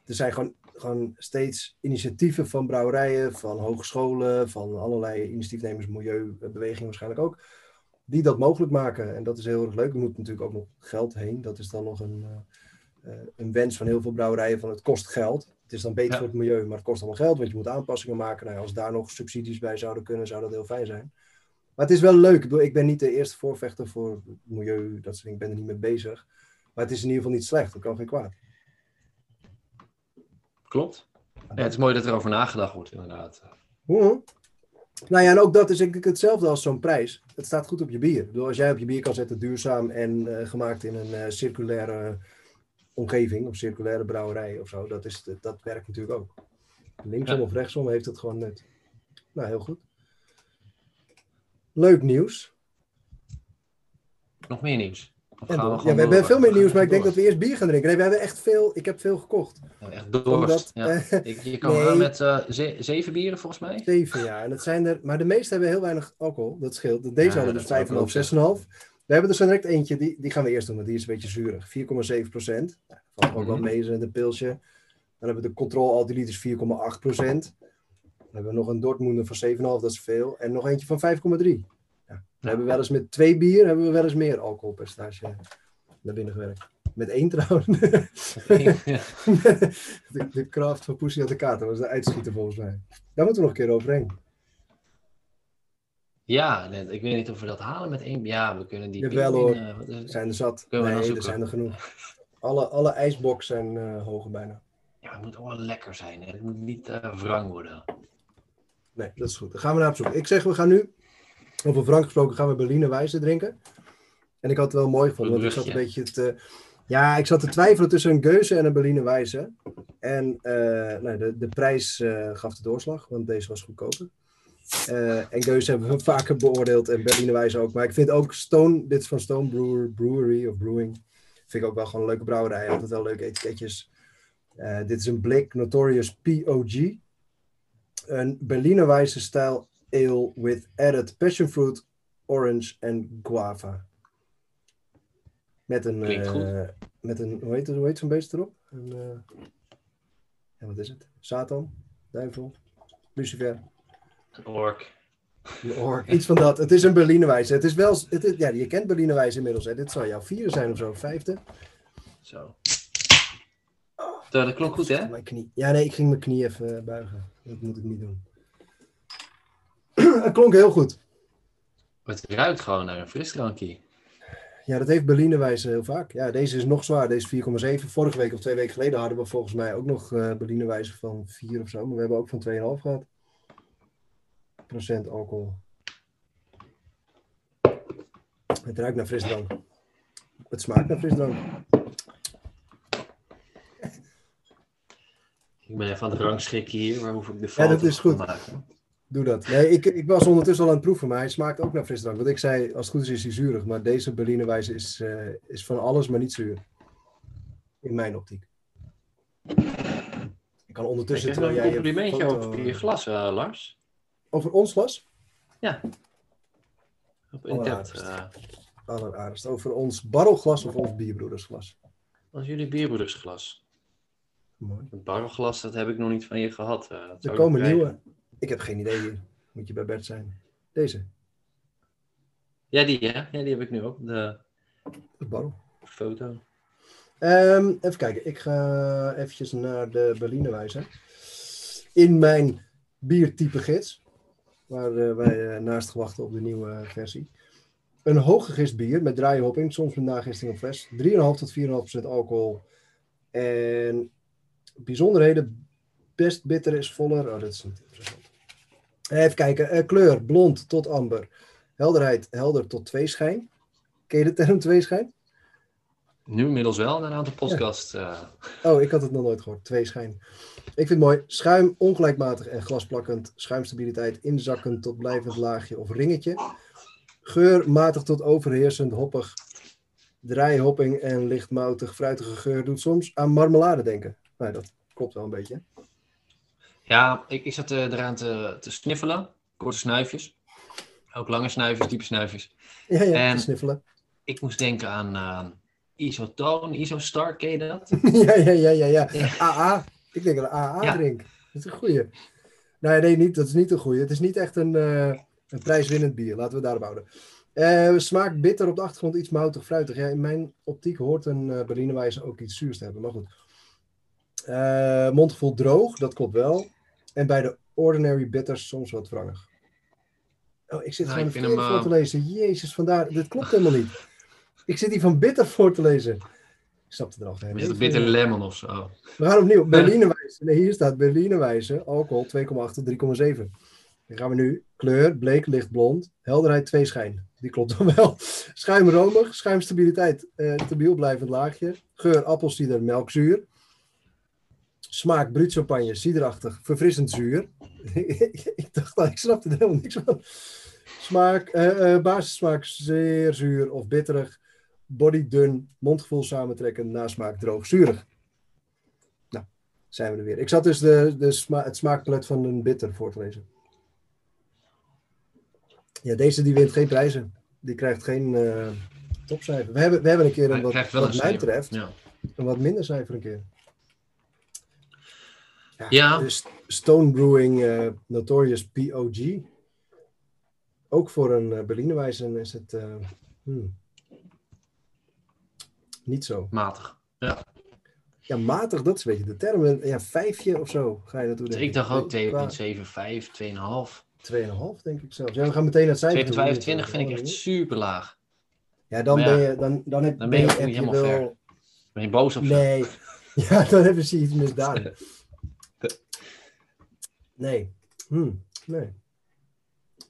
Er zijn gewoon, gewoon steeds initiatieven van brouwerijen, van hogescholen, van allerlei initiatiefnemers, milieubewegingen waarschijnlijk ook, die dat mogelijk maken. En dat is heel erg leuk. Er moet natuurlijk ook nog geld heen. Dat is dan nog een, uh, een wens van heel veel brouwerijen van het kost geld. Het is dan beter voor het milieu, maar het kost allemaal geld, want je moet aanpassingen maken. Nou, als daar nog subsidies bij zouden kunnen, zou dat heel fijn zijn. Maar het is wel leuk. Ik, ben niet de eerste voorvechter voor het milieu, dat soort dingen. Ik ben er niet mee bezig. Maar het is in ieder geval niet slecht. Dat kan geen kwaad.
Klopt. Ja, het is mooi dat er over nagedacht wordt, inderdaad.
Nou ja, en ook dat is denk ik hetzelfde als zo'n prijs. Het staat goed op je bier. Bedoel, als jij op je bier kan zetten duurzaam en uh, gemaakt in een uh, circulaire omgeving of circulaire brouwerij of zo, dat, is, dat werkt natuurlijk ook. Linksom of rechtsom heeft het gewoon net. Nou, heel goed. Leuk nieuws.
Nog meer nieuws?
we ja, we hebben veel meer nieuws, maar ik denk dat we eerst bier gaan drinken. Nee, we hebben echt veel, ik heb veel gekocht.
Echt dorst. ja. [laughs] ik, je kan nee, met uh, zeven bieren volgens mij.
Zeven, ja. En dat zijn er, maar de meeste hebben heel weidig alcohol. Dat scheelt. Deze hadden dus 5,5, 6,5. We hebben er zo direct eentje, die, die gaan we eerst doen, want die is een beetje zuurig. 4,7 procent. Nou, valt ook wel mhm. mee in een pilsje. Dan hebben we de Control Altilitis 4,8 procent hebben we nog een Dortmunder van 7,5, dat is veel. En nog eentje van 5,3. Ja. We hebben wel eens met twee bier hebben we wel eens meer alcoholpercentage naar binnen gewerkt. Met één trouwens. [laughs] de, de kracht van Pussy aan de kaart, dat was de uitschieter volgens mij. Daar moeten we nog een keer overheen.
Ja, ik weet niet of we dat halen met één. Ja, we kunnen die.
wel hoor. zijn er zat. Nee, er zijn er genoeg. Alle, alle ijsbox zijn uh, hoger bijna.
Ja, het moet wel lekker zijn. Hè? Het moet niet uh, wrang worden.
Nee, dat is goed. Dan gaan we naar op zoek. Ik zeg, we gaan nu, over Frank gesproken, gaan we Berliner Wijze drinken. En ik had het wel mooi gevonden, want ik zat een beetje te... Ja, ik zat te twijfelen tussen een Geuze en een Berliner Wijze. En uh, nou, de, de prijs uh, gaf de doorslag, want deze was goedkoper. Uh, en Geuze hebben we vaker beoordeeld en Berliner Wijze ook. Maar ik vind ook Stone, dit is van Stone Brewer, Brewery of Brewing, vind ik ook wel gewoon een leuke brouwerij. Altijd wel leuke etiketjes. dit is een blik Notorious POG een Berlinerwijze stijl ale with added passion fruit, orange en guava. Met een, uh, met een hoe heet, hoe heet zo'n beest erop? Een, uh, ja, wat is het? Satan, duivel, Lucifer.
Een ork.
Een ork, iets van dat. Het is een Berlinerwijze. Het is wel, het is, ja, je kent Berlinerwijze inmiddels. Hè. Dit zou jouw vierde zijn of zo, vijfde.
Zo. Oh, dat klonk goed, hè?
Mijn knie. Ja, nee, ik ging mijn knie even buigen. Dat moet ik niet doen. [clears throat] het klonk heel goed.
Het ruikt gewoon naar een frisdrankje.
Ja, dat heeft Berlinerwijze heel vaak. Ja, deze is nog zwaar. Deze is 4,7. Vorige week of twee weken geleden hadden we volgens mij ook nog uh, van 4 of zo. Maar we hebben ook van 2,5 gehad. alcohol. Het ruikt naar frisdrank. Het smaakt naar frisdrank.
Ik ben even aan het rangschikken hier, waar hoef ik de foto
ja, dat is goed.
te maken?
Doe dat. Nee, ik, ik was ondertussen al aan het proeven, maar hij smaakt ook naar frisdrank. Want ik zei, als het goed is, is hij zuurig. Maar deze Berlinerwijze is, uh, is van alles, maar niet zuur. In mijn optiek. Ik kan ondertussen...
Ik heb een complimentje foto... over je glas, uh, Lars.
Over ons glas?
Ja.
Op. Uh... Alleraardigst. Over ons barrelglas of ons bierbroedersglas?
Als jullie bierbroedersglas. Mooi. Barrelglas, dat heb ik nog niet van je gehad. Uh,
er komen nieuwe. Ik heb geen idee hier. Moet je bij Bert zijn. Deze.
Ja, die, ja. ja die heb ik nu ook. De,
de barrel.
Foto.
Um, even kijken. Ik ga eventjes naar de Berliner wijzen. In mijn biertype gids. Waar uh, wij uh, naast wachten op de nieuwe versie. Een hooggegist bier met draaihopping. Soms met nagisting op fles. 3,5 tot 4,5% alcohol. En bijzonderheden. Best bitter is voller. Oh, dat is niet interessant. Even kijken. Uh, kleur, blond tot amber. Helderheid, helder tot tweeschijn. Ken je de term tweeschijn?
Nu inmiddels wel, na een aantal podcasts. Ja.
Uh... Oh, ik had het nog nooit gehoord. Tweeschijn. Ik vind het mooi. Schuim ongelijkmatig en glasplakkend. Schuimstabiliteit inzakkend tot blijvend laagje of ringetje. Geur matig tot overheersend, hoppig. Draaihopping en lichtmoutig, fruitige geur doet soms aan marmelade denken. Nou, dat klopt wel een beetje.
Ja, ik, ik zat uh, eraan te, te sniffelen. Korte snuifjes. Ook lange snuifjes, diepe snuifjes.
Ja, ja, en sniffelen.
Ik moest denken aan uh, Isotoon, Isostar, ken je dat? [laughs]
ja, ja, ja, ja, ja. AA. Ik denk dat AA ja. drink. Dat is een goeie. Nee, nee, niet, dat is niet een goeie. Het is niet echt een, uh, een prijswinnend bier. Laten we daarop houden. Uh, smaakt bitter op de achtergrond, iets moutig, fruitig. Ja, in mijn optiek hoort een uh, Berlinerwijze ook iets zuurs te hebben. Maar goed. Uh, mondgevoel droog, dat klopt wel. En bij de Ordinary Bitters soms wat wrangig. Oh, ik zit nou, gewoon hem, voor te lezen. Jezus, vandaar. Dit klopt helemaal niet. Ik zit hier van bitter voor te lezen. Ik snapte er al geen.
Is het bitter lemon of zo?
We gaan opnieuw. Berlinerwijze. Nee, hier staat Berlinerwijze. Alcohol 2,8 tot 3,7. Dan gaan we nu. Kleur, bleek, licht blond. Helderheid, 2 schijn. Die klopt dan wel. Schuim romig. Schuimstabiliteit, eh, stabiel blijvend laagje. Geur, appelsieder, melkzuur. Smaak, bruut champagne, ciderachtig, verfrissend zuur. [laughs] ik dacht, nou, ik snapte er helemaal niks van. Smaak, uh, basissmaak, zeer zuur of bitterig. Body dun, mondgevoel samentrekken, nasmaak droog, zuurig. Nou, zijn we er weer. Ik zat dus de, de sma het smaakpalet van een bitter voor te lezen. Ja, deze die wint geen prijzen. Die krijgt geen uh, topcijfer. We hebben, we hebben een keer een wat, wat mij betreft ja. een wat minder cijfer een keer. Ja. Dus Stone Brewing uh, Notorious POG. Ook voor een uh, Berlinerwijze is het uh, hmm, niet zo.
Matig. Ja.
Ja, matig, dat is een beetje de term. Ja, vijfje of zo ga je dat doen.
Ik dacht ook 2,7, 5, 2,5.
2,5 denk ik zelfs. Ja, we gaan meteen naar het
cijfer 2,25 vind ik echt super laag.
Ja, dan ben je, dan, dan heb,
dan ben je, helemaal wel... ver. Ben je boos op
Nee, [laughs] ja, dan hebben ze iets misdaan. [laughs] Nee. Hm. Nee.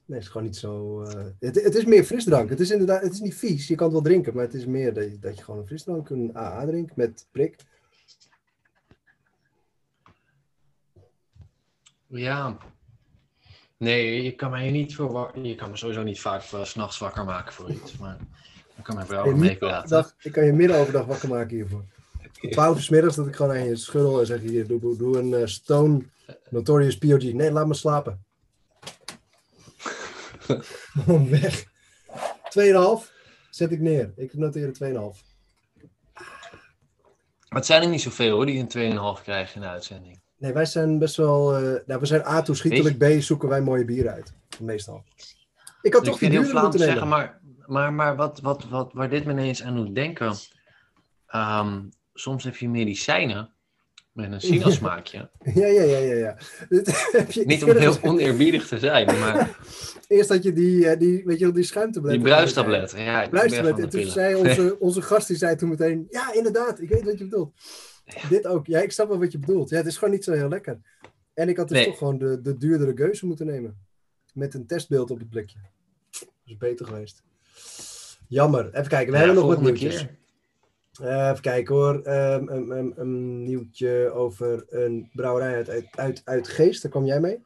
Nee, het is gewoon niet zo. Uh... Het, het, is meer frisdrank. Het is inderdaad, het is niet vies. Je kan het wel drinken, maar het is meer dat je, dat je gewoon een frisdrank, een AA drinkt met prik.
Ja. Nee, je kan mij niet voor Je kan me sowieso niet vaak uh, s'nachts wakker maken voor iets. Maar dan kan vrouw nee, mee praten.
Ik kan je midden overdag wakker maken hiervoor. Twaalf uur middags dat ik gewoon aan je schuddel en zeg hier, doe, doe een uh, stone Notorious POG. Nee, laat me slapen. [laughs] Weg. 2,5 zet ik neer. Ik noteer 2,5.
Het zijn er niet zoveel hoor, die een 2,5 krijgen in de uitzending.
Nee, wij zijn best wel. Uh, nou, we zijn A toeschietelijk, B zoeken wij mooie bieren uit. Meestal. Ik had toch ik
vind heel te zeggen, maar, maar, maar wat, wat, wat, waar dit me ineens aan doet denken. Um, soms heb je medicijnen met een sinaassmaakje.
Ja, ja, ja, ja. ja. [laughs]
Niet om heel oneerbiedig te zijn, maar... [laughs]
Eerst had je die, eh, die, weet je wel, die schuimtabletten.
Die bruistabletten, ja.
Bruistabletten. En toen zei onze, [laughs] onze gast, die zei toen meteen... Ja, inderdaad, ik weet wat je bedoelt. Dit ook. Ja, ik snap wel wat je bedoelt. Ja, het is gewoon niet zo heel lekker. En ik had dus toch gewoon de, de duurdere keuze moeten nemen. met een testbeeld op het blikje. Dat is beter geweest. Jammer. Even kijken, we hebben nog wat nieuwtjes. Uh, even kijken hoor. Um, um, een nieuwtje over een brouwerij uit, uit, uit, uit Geest. Daar kom jij mee.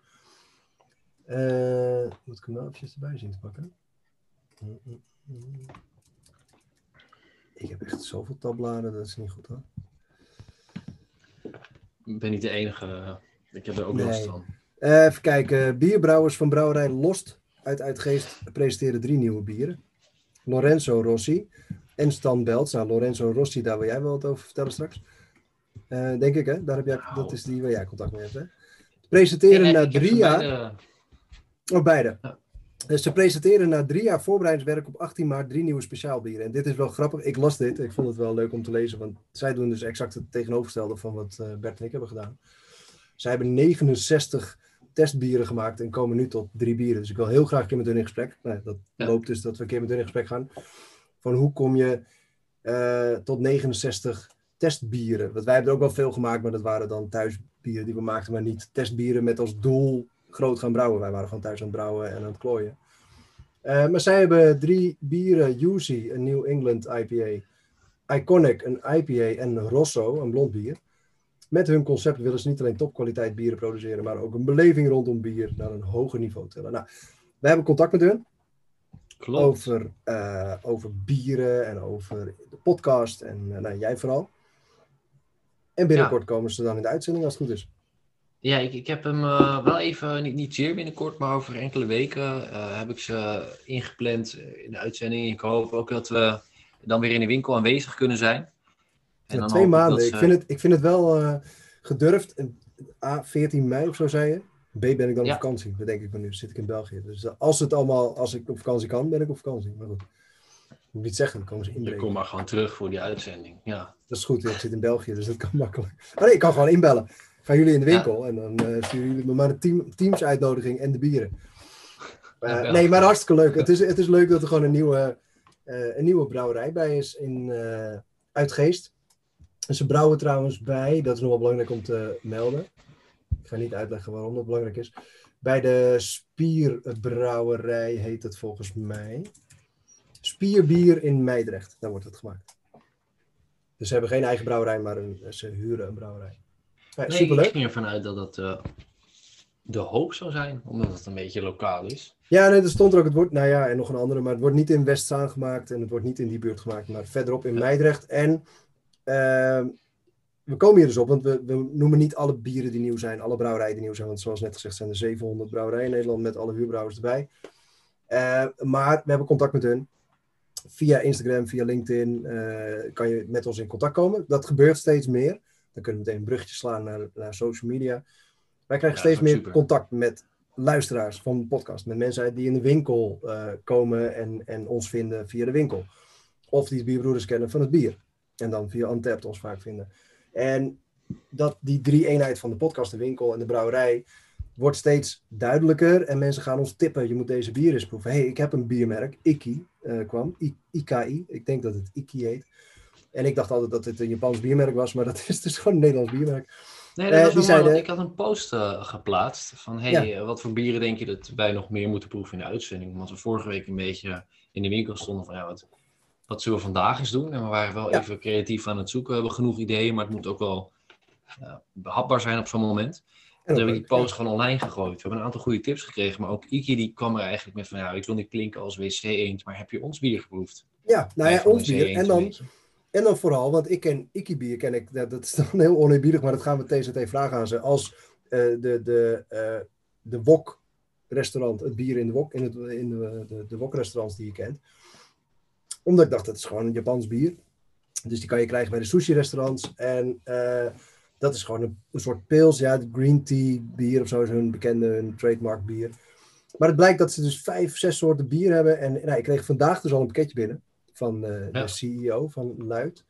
Uh, moet ik hem nou eventjes erbij zien te pakken? Ik heb echt zoveel tabbladen, dat is niet goed hoor.
Ik ben niet de enige. Ik heb er ook nee. last van.
Uh, even kijken. Bierbrouwers van brouwerij Lost uit Uitgeest presenteren drie nieuwe bieren. Lorenzo Rossi en Stan Belts. Nou, Lorenzo Rossi, daar wil jij wel wat over vertellen straks. Uh, denk ik, hè? Daar heb jij, nou. Dat is die waar jij contact mee hebt, hè? Presenteren na drie jaar... Beide... Oh, beide. Ja. Dus ze presenteren na drie jaar voorbereidingswerk op 18 maart drie nieuwe speciaalbieren. En dit is wel grappig. Ik las dit. Ik vond het wel leuk om te lezen. Want zij doen dus exact het tegenovergestelde van wat uh, Bert en ik hebben gedaan. Zij hebben 69 testbieren gemaakt en komen nu tot drie bieren. Dus ik wil heel graag een keer met hun in gesprek. Nou, dat loopt dus dat we een keer met hun in gesprek gaan. Van hoe kom je uh, tot 69 testbieren? Want wij hebben er ook wel veel gemaakt, maar dat waren dan thuisbieren die we maakten, maar niet testbieren met als doel groot gaan brouwen. Wij waren gewoon thuis aan het brouwen en aan het klooien. Uh, maar zij hebben drie bieren. Yuzi, een New England IPA. Iconic, een IPA. En Rosso, een blond bier. Met hun concept willen ze niet alleen topkwaliteit bieren produceren, maar ook een beleving rondom bier naar een hoger niveau tillen. Nou, we hebben contact met hun. Klopt. Over, uh, over bieren en over de podcast en uh, nou, jij vooral. En binnenkort komen ze dan in de uitzending als het goed is.
Ja, ik, ik heb hem uh, wel even, niet, niet zeer binnenkort, maar over enkele weken heb ik ze ingepland in de uitzending. Ik hoop ook dat we dan weer in de winkel aanwezig kunnen zijn.
En twee maanden. Ik, vind het, ik vind het wel gedurfd. A, 14 mei of zo zei je. B, ben ik dan op vakantie. Dat denk ik maar nu. Zit ik in België. Dus uh, als het allemaal, als ik op vakantie kan, ben ik op vakantie. Maar goed. Ik moet niet zeggen, dan komen ze inbreken.
Je komt maar gewoon terug voor die uitzending. Ja.
Dat is goed. Ik zit in België, dus dat kan [laughs] makkelijk. Maar nee, ik kan gewoon inbellen. Gaan jullie in de winkel en dan uh, sturen jullie me maar een team, teams uitnodiging en de bieren. Uh, nee, maar hartstikke leuk. Het is, het is leuk dat er gewoon een nieuwe, uh, een nieuwe brouwerij bij is in Uitgeest. En ze brouwen trouwens bij, dat is nog wel belangrijk om te melden. Ik ga niet uitleggen waarom dat belangrijk is. Bij de Spierbrouwerij heet het volgens mij. Spierbier in Meidrecht, daar wordt het gemaakt. Dus ze hebben geen eigen brouwerij, maar een, ze huren een brouwerij.
Ja, nee, superleuk. ik ging ervan uit dat dat uh, de hoop zou zijn, omdat het een beetje lokaal is.
Ja, nee, er stond er ook het woord, nou ja, en nog een andere, maar het wordt niet in Westzaan gemaakt en het wordt niet in die buurt gemaakt, maar verderop in Meidrecht. En Ehm, we komen hier dus op, want we, we, noemen niet alle bieren die nieuw zijn, alle brouwerijen die nieuw zijn. Want zoals net gezegd zijn er 700 brouwerijen in Nederland met alle huurbrouwers erbij. Uh, maar we hebben contact met hun. Via Instagram, via LinkedIn uh, kan je met ons in contact komen. Dat gebeurt steeds meer. Dan kunnen we meteen een bruggetje slaan naar, naar social media. Wij krijgen steeds meer contact met luisteraars van de podcast. Met mensen die in de winkel uh, komen en, en ons vinden via de winkel. Of die bierbroeders kennen van het bier. En dan via Untapped ons vaak vinden. En dat die drie eenheid van de podcast, de winkel en de brouwerij, wordt steeds duidelijker. En mensen gaan ons tippen, je moet deze bier eens proeven. hey, ik heb een biermerk, Iki uh, kwam, I IKI. Ik denk dat het Iki heet. En ik dacht altijd dat het een Japans biermerk was, maar dat is dus gewoon een Nederlands biermerk.
Nee, dat uh, was zeiden... ik had een post uh, geplaatst van, hey, wat voor bieren denk je dat wij nog meer moeten proeven in de uitzending? Want we vorige week een beetje in de winkel stonden van, ja, wat, wat zullen we vandaag eens doen? En we waren wel even creatief aan het zoeken. We hebben genoeg ideeën, maar het moet ook wel uh, behapbaar zijn op zo'n moment. En toen hebben we die post gewoon online gegooid. We hebben een aantal goede tips gekregen, maar ook Iki die kwam er eigenlijk met van, ja, ik wil niet klinken als wc eend, maar heb je ons bier geproefd?
Ja, nou ja, ons bier. En dan, en dan vooral, want ik ken Iki bier, ken ik, dat, dat is dan heel oneerbiedig, maar dat gaan we TZT vragen aan ze. Als uh, de, de, uh, de wok restaurant, het bier in de wok, in, het, in de, de, de wok restaurants die je kent omdat ik dacht, dat is gewoon een Japans bier. Dus die kan je krijgen bij de sushi-restaurants. En uh, dat is gewoon een, een, soort pils. Ja, green tea bier of zo is hun bekende hun trademark bier. Maar het blijkt dat ze dus vijf, zes soorten bier hebben. En nou, ik kreeg vandaag dus al een pakketje binnen van uh, ja. de CEO van Luid.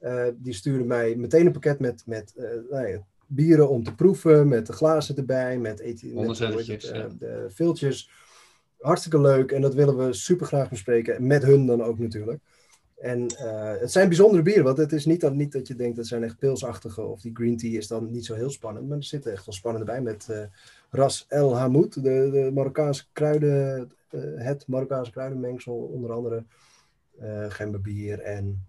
Uh, die stuurde mij meteen een pakket met, met nou ja, bieren om te proeven. Met de glazen erbij, met, eten, met
ja.
de viltjes hartstikke leuk en dat willen we super graag bespreken. Met hun dan ook natuurlijk. En uh, het zijn bijzondere bieren, want het is niet dat, niet dat je denkt dat zijn echt pilsachtige of die green tea is dan niet zo heel spannend. Maar er zitten echt wel spannende bij met uh, Ras El Hamoud, de, de Marokkaanse kruiden, uh, het Marokkaanse kruidenmengsel, onder andere uh, gemberbier en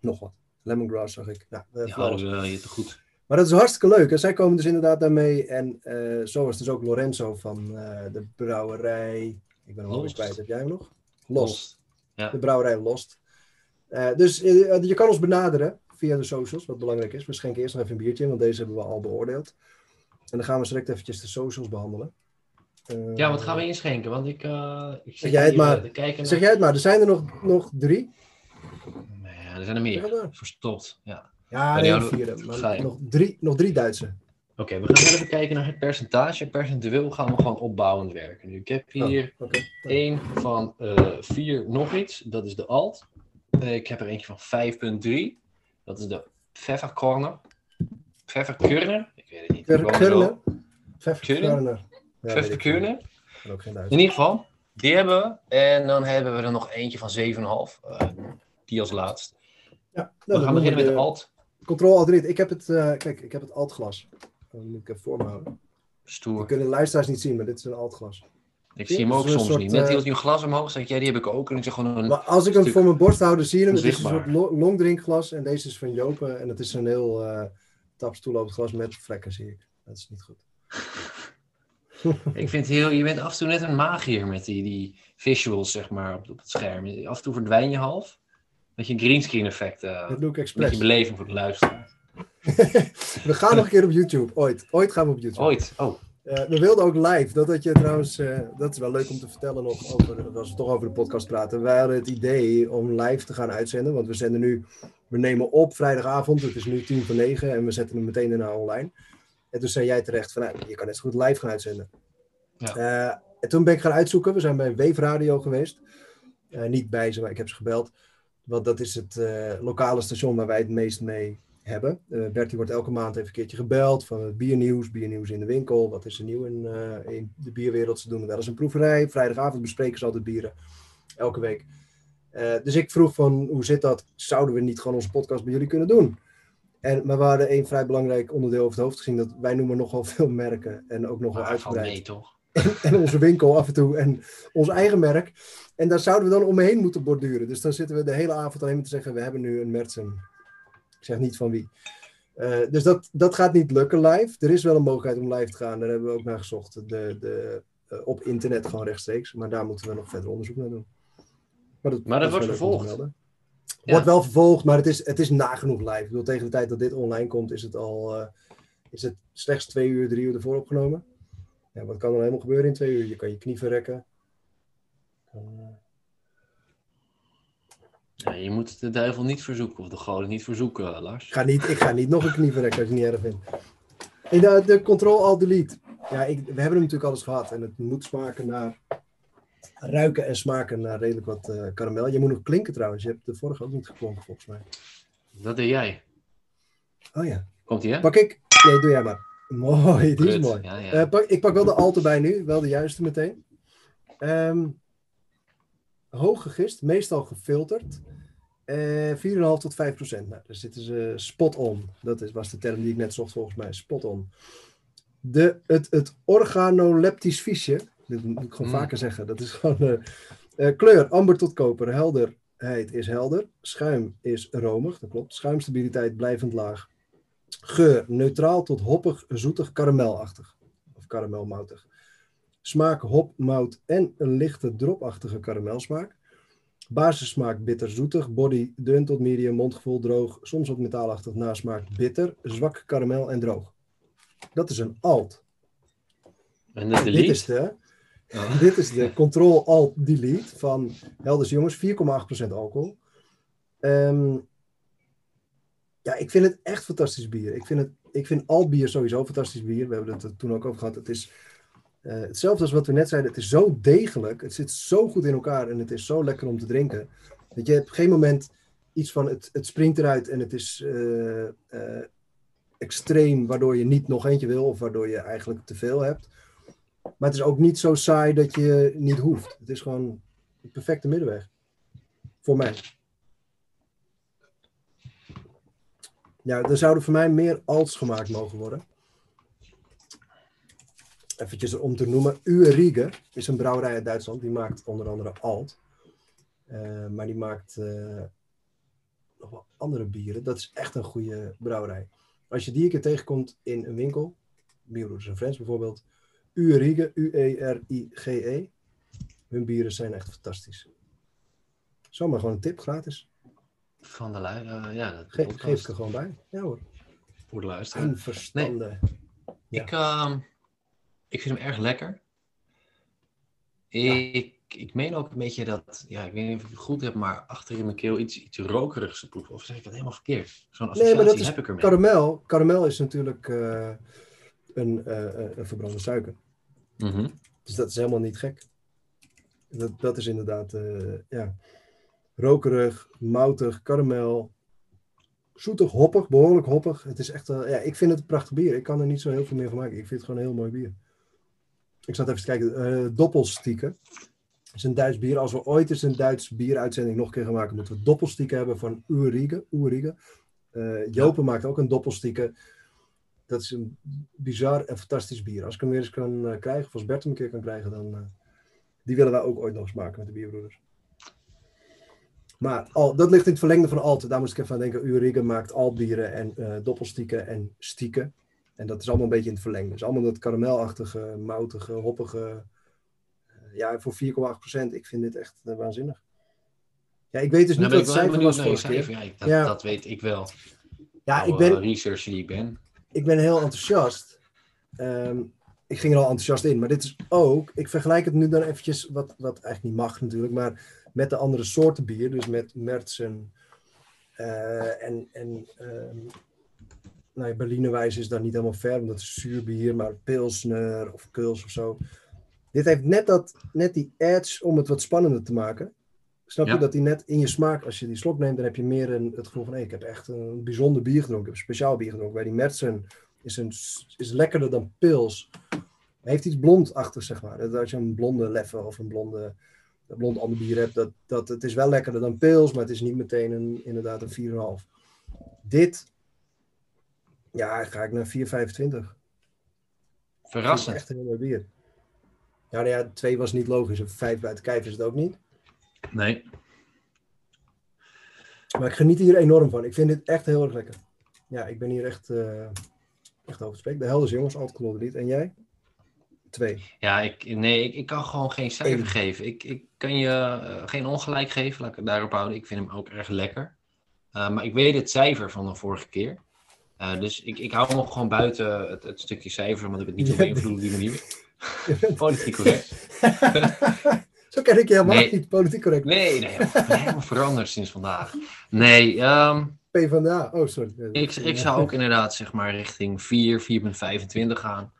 nog wat. Lemongrass zag ik. Nou,
ja, alles je te goed.
Maar dat is hartstikke leuk. En zij komen dus inderdaad daarmee. En zo was dus ook Lorenzo van de brouwerij. Ik ben hem al kwijt. Heb jij hem nog? Lost. Ja. De brouwerij Lost. Uh, dus uh, je kan ons benaderen via de socials, wat belangrijk is. We schenken eerst nog even een biertje, want deze hebben we al beoordeeld. En dan gaan we direct eventjes de socials behandelen.
Uh, ja, wat gaan we inschenken? Want ik, ik
zeg, jij het maar. zeg jij het maar. Er zijn er nog, nog drie.
Nee, er zijn er meer. Verstopt, ja.
Ja, nee. Maar nog, drie, nog drie Duitse.
Oké, we gaan even kijken naar het percentage. Percentueel gaan we gewoon opbouwend werken. Nu, ik heb hier oh, één van vier nog iets. Dat is de alt. Ik heb er eentje van 5.3. Dat is de Pfefferkorner. Pfefferkörner? Ik weet het niet.
Pfefferkörner? Pfefferkörner.
Pfefferkörner. In ieder geval, die hebben we. En dan hebben we er nog eentje van 7,5. Uh, die als laatst. Ja, we gaan beginnen met de alt.
Alt Ik heb het, uh, kijk, ik heb het altglas. Dat moet ik even voor me houden.
Stoer. We
kunnen de luisteraars niet zien, maar dit is een altglas.
Ik zie hem ook soms niet. Net hield je een glas omhoog, zeg jij, die heb ik ook. En ik zeg gewoon een
maar als ik hem voor mijn borst hou, dan zie je hem. Het is een soort longdrinkglas en deze is van Jopen. En het is een heel uh, tapstoel glas met vlekken, zie ik. Dat is niet goed. [laughs]
ik vind heel, je bent af en toe net een magier met die, die visuals, zeg maar, op, op het scherm. Af en toe verdwijn je half. Met je een greenscreen effect. Expres. Met je beleving voor de luisteraar. [laughs]
we gaan nog een keer op YouTube. Ooit. Ooit gaan we op YouTube.
Ooit. Oh.
Uh, we wilden ook live, dat had je trouwens, uh, dat is wel leuk om te vertellen nog over, als we toch over de podcast praten. Wij hadden het idee om live te gaan uitzenden, want we zenden nu, we nemen op vrijdagavond, het is nu tien voor negen en we zetten hem meteen daarna online. En toen zei jij terecht van, nou, je kan net zo goed live gaan uitzenden. Ja. Uh, en toen ben ik gaan uitzoeken, we zijn bij Weefradio geweest, niet bij ze, maar ik heb ze gebeld. Want dat is het lokale station waar wij het meest mee hebben. Uh, Bertie wordt elke maand even een keertje gebeld van het biernieuws, biernieuws in de winkel. Wat is er nieuw in, uh, in de bierwereld? Ze doen wel eens een proeverij. Vrijdagavond bespreken ze altijd bieren. Elke week. Dus ik vroeg van, hoe zit dat? Zouden we niet gewoon onze podcast bij jullie kunnen doen? En, maar we hadden één vrij belangrijk onderdeel over het hoofd gezien. Dat wij noemen nogal veel merken. En ook nogal uitgebreid.
Nee, toch?
En, onze winkel af en toe. En ons eigen merk. En daar zouden we dan omheen moeten borduren. Dus dan zitten we de hele avond alleen maar te zeggen, we hebben nu een Mertsen ik zeg niet van wie. Uh, dus dat, dat gaat niet lukken live. Er is wel een mogelijkheid om live te gaan. Daar hebben we ook naar gezocht. De, de, uh, op internet gewoon rechtstreeks. Maar daar moeten we nog verder onderzoek naar doen.
Maar dat, maar dat, wordt vervolgd.
Ja. Wordt wel vervolgd, maar het is, het is nagenoeg live. Ik bedoel, tegen de tijd dat dit online komt, is het al uh, is het slechts twee uur, drie uur ervoor opgenomen. Ja, wat kan er helemaal gebeuren in twee uur? Je kan je knie verrekken.
Ja, je moet de duivel niet verzoeken, of de goden niet verzoeken, Lars.
Ik ga niet, ik ga niet nog een knie verrekken als je het niet erg vindt. de, de Control-Alt-Delete. Ja, ik, we hebben hem natuurlijk alles gehad. En het moet smaken naar... Ruiken en smaken naar redelijk wat uh, karamel. Je moet nog klinken trouwens. Je hebt de vorige ook niet geklonken, volgens mij.
Dat deed jij.
Oh ja.
Komt ie, hè?
Pak ik... Nee, doe jij maar. Mooi, die is mooi. Ja, ja. Uh, pak, ik pak wel de Alt erbij nu. Wel de juiste meteen. Um, hoog gegist, meestal gefilterd. Uh, eh, 4,5 tot 5 procent. Nou, daar zitten ze spot on. Dat is, was de term die ik net zocht volgens mij. Spot on. De, het, het organoleptisch visje. Dit moet ik gewoon mm. vaker zeggen. Dat is gewoon uh, uh, kleur amber tot koper. Helderheid is helder. Schuim is romig. Dat klopt. Schuimstabiliteit blijvend laag. Geur neutraal tot hoppig, zoetig, karamelachtig. Of karamelmoutig. Smaak hop, mout en een lichte dropachtige karamelsmaak. Basissmaak bitter-zoetig, body dun tot medium, mondgevoel droog, soms wat metaalachtig, nasmaak bitter, zwak karamel en droog. Dat is een alt.
En de
dit is de, oh. dit is de Control-Alt-Delete van Helders Jongens, 4,8% alcohol. Um, ja, ik vind het echt fantastisch bier. Ik vind, het, ik vind alt bier sowieso fantastisch bier. We hebben het toen ook over gehad. Het is uh, hetzelfde als wat we net zeiden, het is zo degelijk, het zit zo goed in elkaar en het is zo lekker om te drinken. Dat je hebt geen moment iets van het, het springt eruit en het is uh, uh, extreem, waardoor je niet nog eentje wil of waardoor je eigenlijk te veel hebt. Maar het is ook niet zo saai dat je niet hoeft. Het is gewoon de perfecte middenweg. Voor mij. Ja, er zouden voor mij meer alts gemaakt mogen worden. Eventjes om te noemen. Uerige is een brouwerij uit Duitsland. Die maakt onder andere alt. Uh, maar die maakt uh, nog wel andere bieren. Dat is echt een goede brouwerij. Als je die een keer tegenkomt in een winkel, Bierbroeders en Friends bijvoorbeeld, Uerige, U-E-R-I-G-E. -E. Hun bieren zijn echt fantastisch. Zomaar gewoon een tip, gratis.
Van de lui, uh, ja. Dat
Ge geef ik er gewoon bij. Ja hoor.
Voor de luisteraar.
En verstanden.
Nee. Ja. Ik, uh, ik vind hem erg lekker. Ik, ja. ik meen ook een beetje dat, ja, ik weet niet of ik het goed heb, maar achter in mijn keel iets, iets rokerigs te proeven. Of zeg ik dat helemaal verkeerd? Zo'n associatie nee, maar dat is heb ik ermee.
Karamel, karamel is natuurlijk uh, een, uh, een verbrande suiker.
Mm -hmm.
Dus dat is helemaal niet gek. Dat, dat is inderdaad, ja, rokerig, moutig, karamel, zoetig, hoppig, behoorlijk hoppig. Het is echt, uh, ja, ik vind het een prachtig bier. Ik kan er niet zo heel veel meer van maken. Ik vind het gewoon een heel mooi bier. Ik zat even te kijken, uh, doppelstieken. Dat is een Duits bier. Als we ooit eens een Duits bieruitzending nog een keer gaan maken, moeten we doppelstieken hebben van Ulrike. Ulrike. Uh, Jopen ja. maakt ook een doppelstieken. Dat is een bizar en fantastisch bier. Als ik hem weer eens kan uh, krijgen, of als Bert hem een keer kan krijgen, dan die willen wij ook ooit nog eens maken met de bierbroeders. Maar al, dat ligt in het verlengde van Alt. Daar moest ik even aan denken. Ulrike maakt altbieren en uh, doppelstieken en stieken. En dat is allemaal een beetje in het verlengde. Dus allemaal dat karamelachtige, moutige, hoppige. Uh, ja, voor 4,8% Ik vind dit echt uh, waanzinnig. Ja, ik weet dus niet
nou,
wat het cijfer was
voor. Ja, dat, ja. dat weet ik wel.
Ja, ik ben...
researcher die ik ben.
Ik ben heel enthousiast. Um, ik ging er al enthousiast in. Maar dit is ook... Ik vergelijk het nu dan eventjes, wat, wat eigenlijk niet mag natuurlijk, maar met de andere soorten bier. Dus met Mertsen uh, en... en um, nou ja, Berlinerwijs is daar niet helemaal ver, omdat het is zuurbier, maar Pilsner of Kuls of zo. Dit heeft net, dat, net die edge om het wat spannender te maken. Snap je ja. dat die net in je smaak, als je die slok neemt, dan heb je meer een, het gevoel van hey, ik heb echt een bijzonder bier gedronken. Ik heb een speciaal bier gedronken. Bij die Mertsen is, een, is lekkerder dan Pils. Hij heeft iets blond achter, zeg maar. Dat als je een blonde leffe of een blonde, een blond ander bier hebt, dat, dat, het is wel lekkerder dan Pils, maar het is niet meteen een, inderdaad een 4,5. Dit ja, ga ik naar 4,25.
Verrassend.
Echt een heel mooi bier. Ja, nou ja, 2 was niet logisch. Een 5 buiten kijf is het ook niet.
Nee.
Maar ik geniet hier enorm van. Ik vind dit echt heel erg lekker. Ja, ik ben hier echt, uh, echt over spreken. De Helders jongens, altijd niet. En jij? Twee.
Ja, ik, nee, ik, ik kan gewoon geen cijfer Eén. geven. Ik, ik kan je uh, geen ongelijk geven, laat ik het daarop houden. Ik vind hem ook erg lekker. Uh, maar ik weet het cijfer van de vorige keer. Uh, dus ik, ik hou hem gewoon buiten het, het stukje cijfer, want ik het niet wil beïnvloeden op die manier. [laughs] Politiek correct. [laughs]
Zo ken ik je helemaal nee. niet, politiek correct.
Nee, nee, helemaal veranderd sinds vandaag. Nee, um,
P van de A. Oh, sorry.
Ik, ik zou ook inderdaad zeg maar richting 4, 4,25 gaan.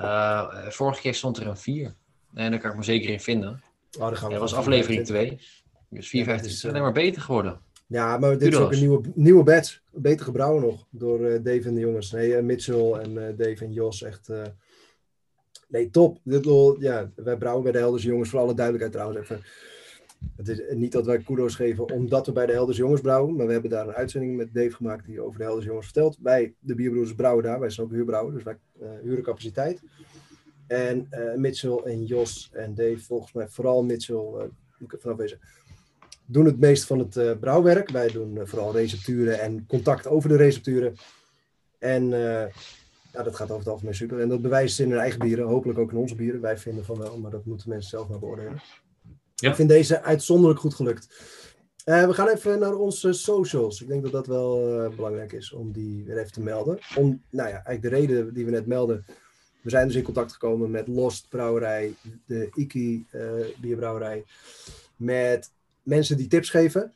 Uh, vorige keer stond er een 4. En daar kan ik me zeker in vinden.
Oh, dan gaan we
dat was aflevering 2. Dus 4,25 ja, is alleen maar beter geworden.
Ja, maar dit is ook een nieuwe, nieuwe batch. Beter gebrouwen nog door uh, Dave en de jongens. Nee, uh, Mitchell en uh, Dave en Jos. Echt. Nee, top. Dit, ja, wij brouwen bij de Helders jongens. Voor alle duidelijkheid trouwens even. Het is niet dat wij kudos geven omdat we bij de Helders jongens brouwen. Maar we hebben daar een uitzending met Dave gemaakt die over de Helders jongens vertelt. Wij, de bierbroeders, brouwen daar. Wij zijn ook huurbrouwer. Dus wij huren capaciteit. En Mitchell en Jos en Dave, volgens mij vooral Mitchell, moet ik even afwezen doen het meest van het uh, brouwwerk. Wij doen uh, vooral recepturen en contact over de recepturen. En uh, ja, dat gaat over het algemeen super. En dat bewijst in hun eigen bieren, hopelijk ook in onze bieren. Wij vinden van wel, maar dat moeten mensen zelf maar beoordelen. Ja. Ik vind deze uitzonderlijk goed gelukt. we gaan even naar onze socials. Ik denk dat dat wel belangrijk is om die weer even te melden. Om, nou ja, eigenlijk de reden die we net melden. We zijn dus in contact gekomen met Lost Brouwerij, de Iki Bierbrouwerij, met mensen die tips geven.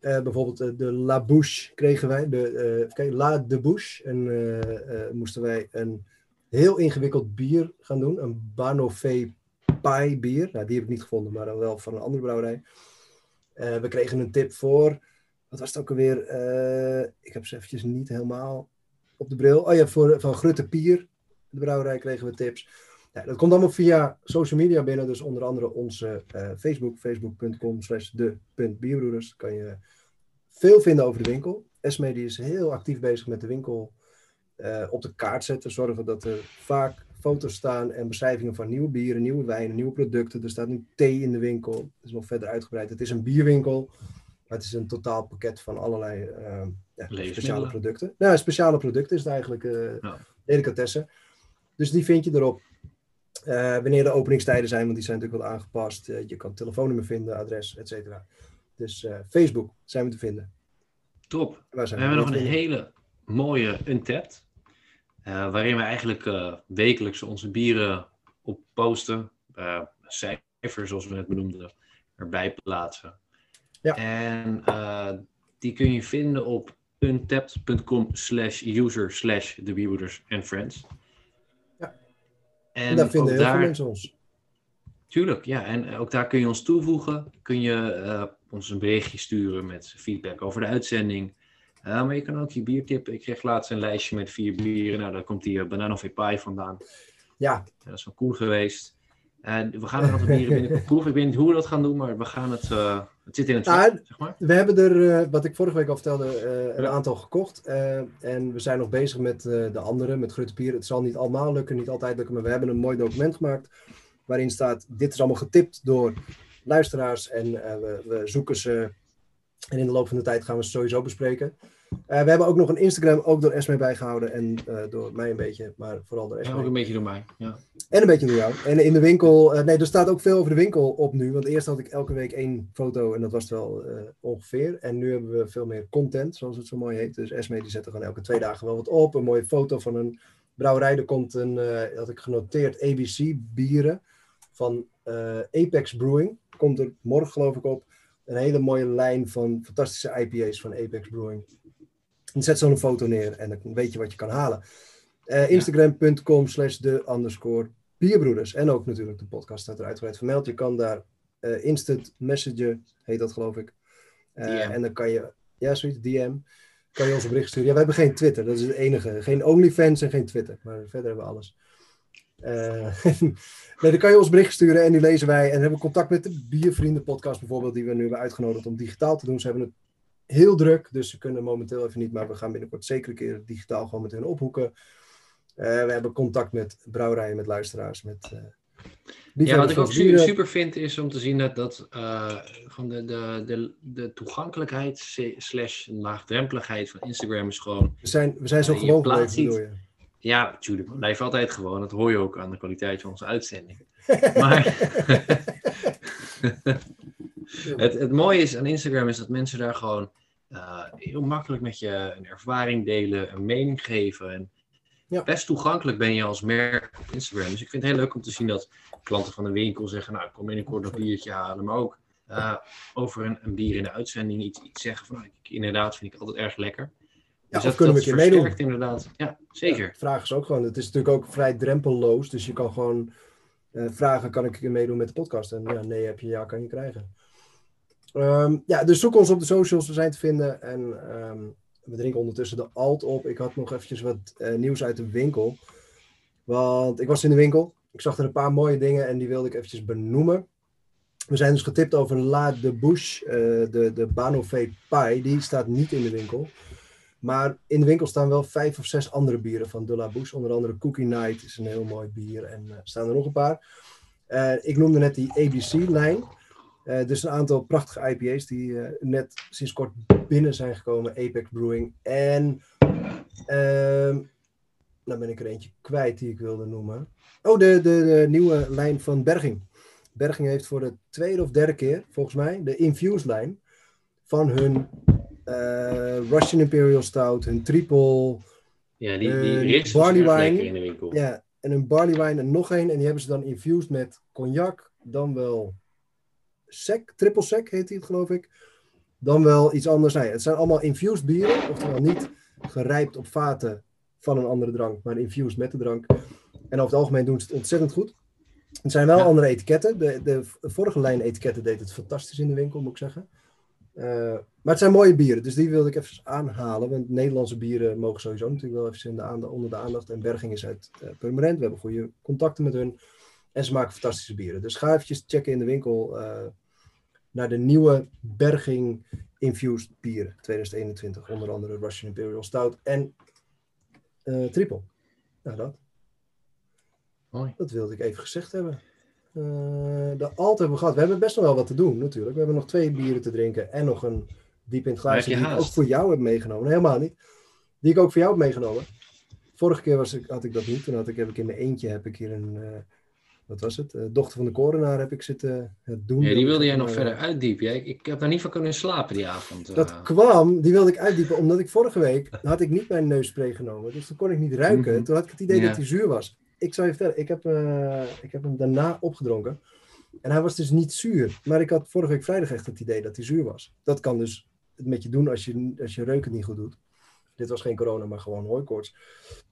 Bijvoorbeeld de La Bouche kregen wij, de, La de Bouche. En moesten wij een heel ingewikkeld bier gaan doen. Een Banofé Pai bier. Nou, die heb ik niet gevonden, maar wel van een andere brouwerij. we kregen een tip voor, wat was het ook alweer? ik heb ze eventjes niet helemaal op de bril. Oh ja, voor, van Grutte Pier, de brouwerij, kregen we tips. Dat komt allemaal via social media binnen. Dus onder andere onze uh, Facebook, facebook.com slash de.bierbroeders. Kan je veel vinden over de winkel. Esme is heel actief bezig met de winkel op de kaart zetten. Zorgen dat er vaak foto's staan en beschrijvingen van nieuwe bieren, nieuwe wijnen, nieuwe producten. Er staat nu thee in de winkel. Dat is nog verder uitgebreid. Het is een bierwinkel. Maar het is een totaal pakket van allerlei uh, ja, speciale producten. Nou, speciale producten is het eigenlijk. Uh, ja. Delicatessen. Dus die vind je erop. Uh, wanneer de openingstijden zijn, want die zijn natuurlijk wel aangepast. je kan telefoonnummer vinden, adres, et cetera. Dus Facebook zijn we te vinden.
Top. We hebben nog een hele mooie Untapped. Waarin we eigenlijk wekelijks onze bieren op posten. cijfers, zoals we net benoemden, erbij plaatsen. Ja. En die kun je vinden op untapped.com slash user slash the and friends.
Ja. En, en daar vinden heel daar... veel mensen ons.
Tuurlijk, ja. En ook daar kun je ons toevoegen. Kun je uh, ons een berichtje sturen met feedback over de uitzending. Uh, maar je kan ook je biertip. Ik kreeg laatst een lijstje met vier bieren. Nou, daar komt die Banana of Pie vandaan.
Ja.
Dat is wel cool geweest. we gaan er nog bieren binnenkort [laughs] proeven. Ik weet niet hoe we dat gaan doen, maar we gaan het het zit in het nou, zeg maar.
We hebben er, eh, wat ik vorige week al vertelde, een aantal gekocht. En we zijn nog bezig met de andere, met Gruttepier. Het zal niet allemaal lukken, niet altijd lukken, maar we hebben een mooi document gemaakt. Waarin staat, dit is allemaal getipt door luisteraars. En we, we zoeken ze. En in de loop van de tijd gaan we ze sowieso bespreken. Uh, we hebben ook nog een Instagram, ook door Esme bijgehouden en uh, door mij een beetje, maar vooral door Esme.
Ja, ook een beetje door mij, ja.
En een beetje door jou. En in de winkel, uh, nee, er staat ook veel over de winkel op nu, want eerst had ik elke week één foto en dat was het wel ongeveer. En nu hebben we veel meer content, zoals het zo mooi heet. Dus Esme die zet er gewoon elke twee dagen wel wat op. Een mooie foto van een brouwerij, er komt een, had ik genoteerd, ABC bieren van Apex Brewing. Komt er morgen geloof ik op. Een hele mooie lijn van fantastische IPA's van Apex Brewing. En zet zo'n foto neer en dan weet je wat je kan halen. Uh, Instagram.com slash de underscore bierbroeders. En ook natuurlijk de podcast staat er uitgebreid vermeld. Je kan daar uh, instant messagen, heet dat geloof ik. Uh, en dan kan je, ja zoiets, DM. Kan je ons een bericht sturen. Ja, we hebben geen Twitter, dat is het enige. Geen OnlyFans en geen Twitter. Maar verder hebben we alles. [laughs] nee, dan kan je ons bericht sturen en die lezen wij. En hebben contact met de Biervrienden podcast bijvoorbeeld, die we nu hebben uitgenodigd om digitaal te doen. Ze hebben het heel druk, dus ze kunnen momenteel even niet, maar we gaan binnenkort zeker een keer digitaal gewoon met hun ophoeken. Uh, we hebben contact met brouwerijen, met luisteraars, met... Uh,
ja, wat ik ook super, super vind is om te zien dat, dat uh, gewoon de, de, de, de toegankelijkheid slash laagdrempeligheid van Instagram is gewoon...
We zijn, we zijn zo gewoon gebleven, door je.
Ja, natuurlijk. We blijven altijd gewoon. Dat hoor je ook aan de kwaliteit van onze uitzending. [laughs] maar het, het mooie is aan Instagram is dat mensen daar gewoon uh, heel makkelijk met je een ervaring delen, een mening geven. En ja. best toegankelijk ben je als merk op Instagram. Dus ik vind het heel leuk om te zien dat klanten van de winkel zeggen: Nou, ik kom binnenkort een biertje halen. Maar ook uh, over een, een, bier in de uitzending iets, iets zeggen van: nou, ik, inderdaad, vind ik altijd erg lekker.
Ja, dus dat, kunnen we een keer meedoen.
inderdaad. Ja, zeker. Ja,
vraag is ook gewoon, het is natuurlijk ook vrij drempelloos. Dus je kan gewoon uh, vragen, kan ik een keer meedoen met de podcast? En ja, nee heb je, ja, kan je krijgen. Um, ja, dus zoek ons op de socials, we zijn te vinden. En um, we drinken ondertussen de alt op. Ik had nog eventjes wat uh, nieuws uit de winkel. Want ik was in de winkel. Ik zag er een paar mooie dingen en die wilde ik eventjes benoemen. We zijn dus getipt over La de Bouche, uh, de, de Banové Pie. Die staat niet in de winkel. Maar in de winkel staan wel vijf of zes andere bieren van De La. Onder andere Cookie Night is een heel mooi bier. En uh, staan er nog een paar. Uh, ik noemde net die ABC-lijn. Uh, dus een aantal prachtige IPA's die net sinds kort binnen zijn gekomen. Apex Brewing. En uh, nou ben ik er eentje kwijt die ik wilde noemen. Oh, de, de, de, nieuwe lijn van Berging. Berging heeft voor de tweede of derde keer, volgens mij, de Infused lijn van hun Russian Imperial Stout, hun triple.
Ja, die, die barley wine. in de winkel.
Ja, en een barley wine en nog één. En die hebben ze dan infused met cognac, dan wel sec, triple sec heet die het geloof ik. Dan wel iets anders. Nee, het zijn allemaal infused bieren, oftewel niet gerijpt op vaten van een andere drank, maar infused met de drank. En over het algemeen doen ze het ontzettend goed. Het zijn wel andere etiketten. De, de, vorige lijn etiketten deed het fantastisch in de winkel, moet ik zeggen. Uh, maar het zijn mooie bieren, dus die wilde ik even aanhalen. Want Nederlandse bieren mogen sowieso natuurlijk wel even in de aandacht, onder de aandacht. En Berging is uit uh, Permanent. We hebben goede contacten met hun. En ze maken fantastische bieren. Dus ga eventjes checken in de winkel. Uh, naar de nieuwe Berging Infused bier 2021. Onder andere Russian Imperial Stout en uh, Triple. Nou, dat.
Mooi.
Dat wilde ik even gezegd hebben. Uh, de alt hebben we gehad. We hebben best nog wel wat te doen natuurlijk. We hebben nog twee bieren te drinken en nog een diep in het glaasje die ik ook voor jou heb meegenomen. Helemaal niet. Die ik ook voor jou heb meegenomen. Vorige keer was ik, had ik dat niet. Toen had ik, heb ik in mijn eentje heb ik hier een, uh, wat was het? Uh, dochter van de korenaar heb ik zitten doen.
Ja, die wilde jij nog verder uitdiepen. Ik, ik heb daar niet van kunnen slapen die avond.
Dat kwam, die wilde ik uitdiepen, omdat ik vorige week had ik niet mijn neusspray genomen. Dus toen kon ik niet ruiken. Mhm. Toen had ik het idee dat hij zuur was ik zou je vertellen, ik heb, uh, ik heb hem daarna opgedronken. En hij was dus niet zuur. Maar ik had vorige week vrijdag echt het idee dat hij zuur was. Dat kan dus het met je doen als je, als je reuken niet goed doet. Dit was geen corona, maar gewoon hooikoorts.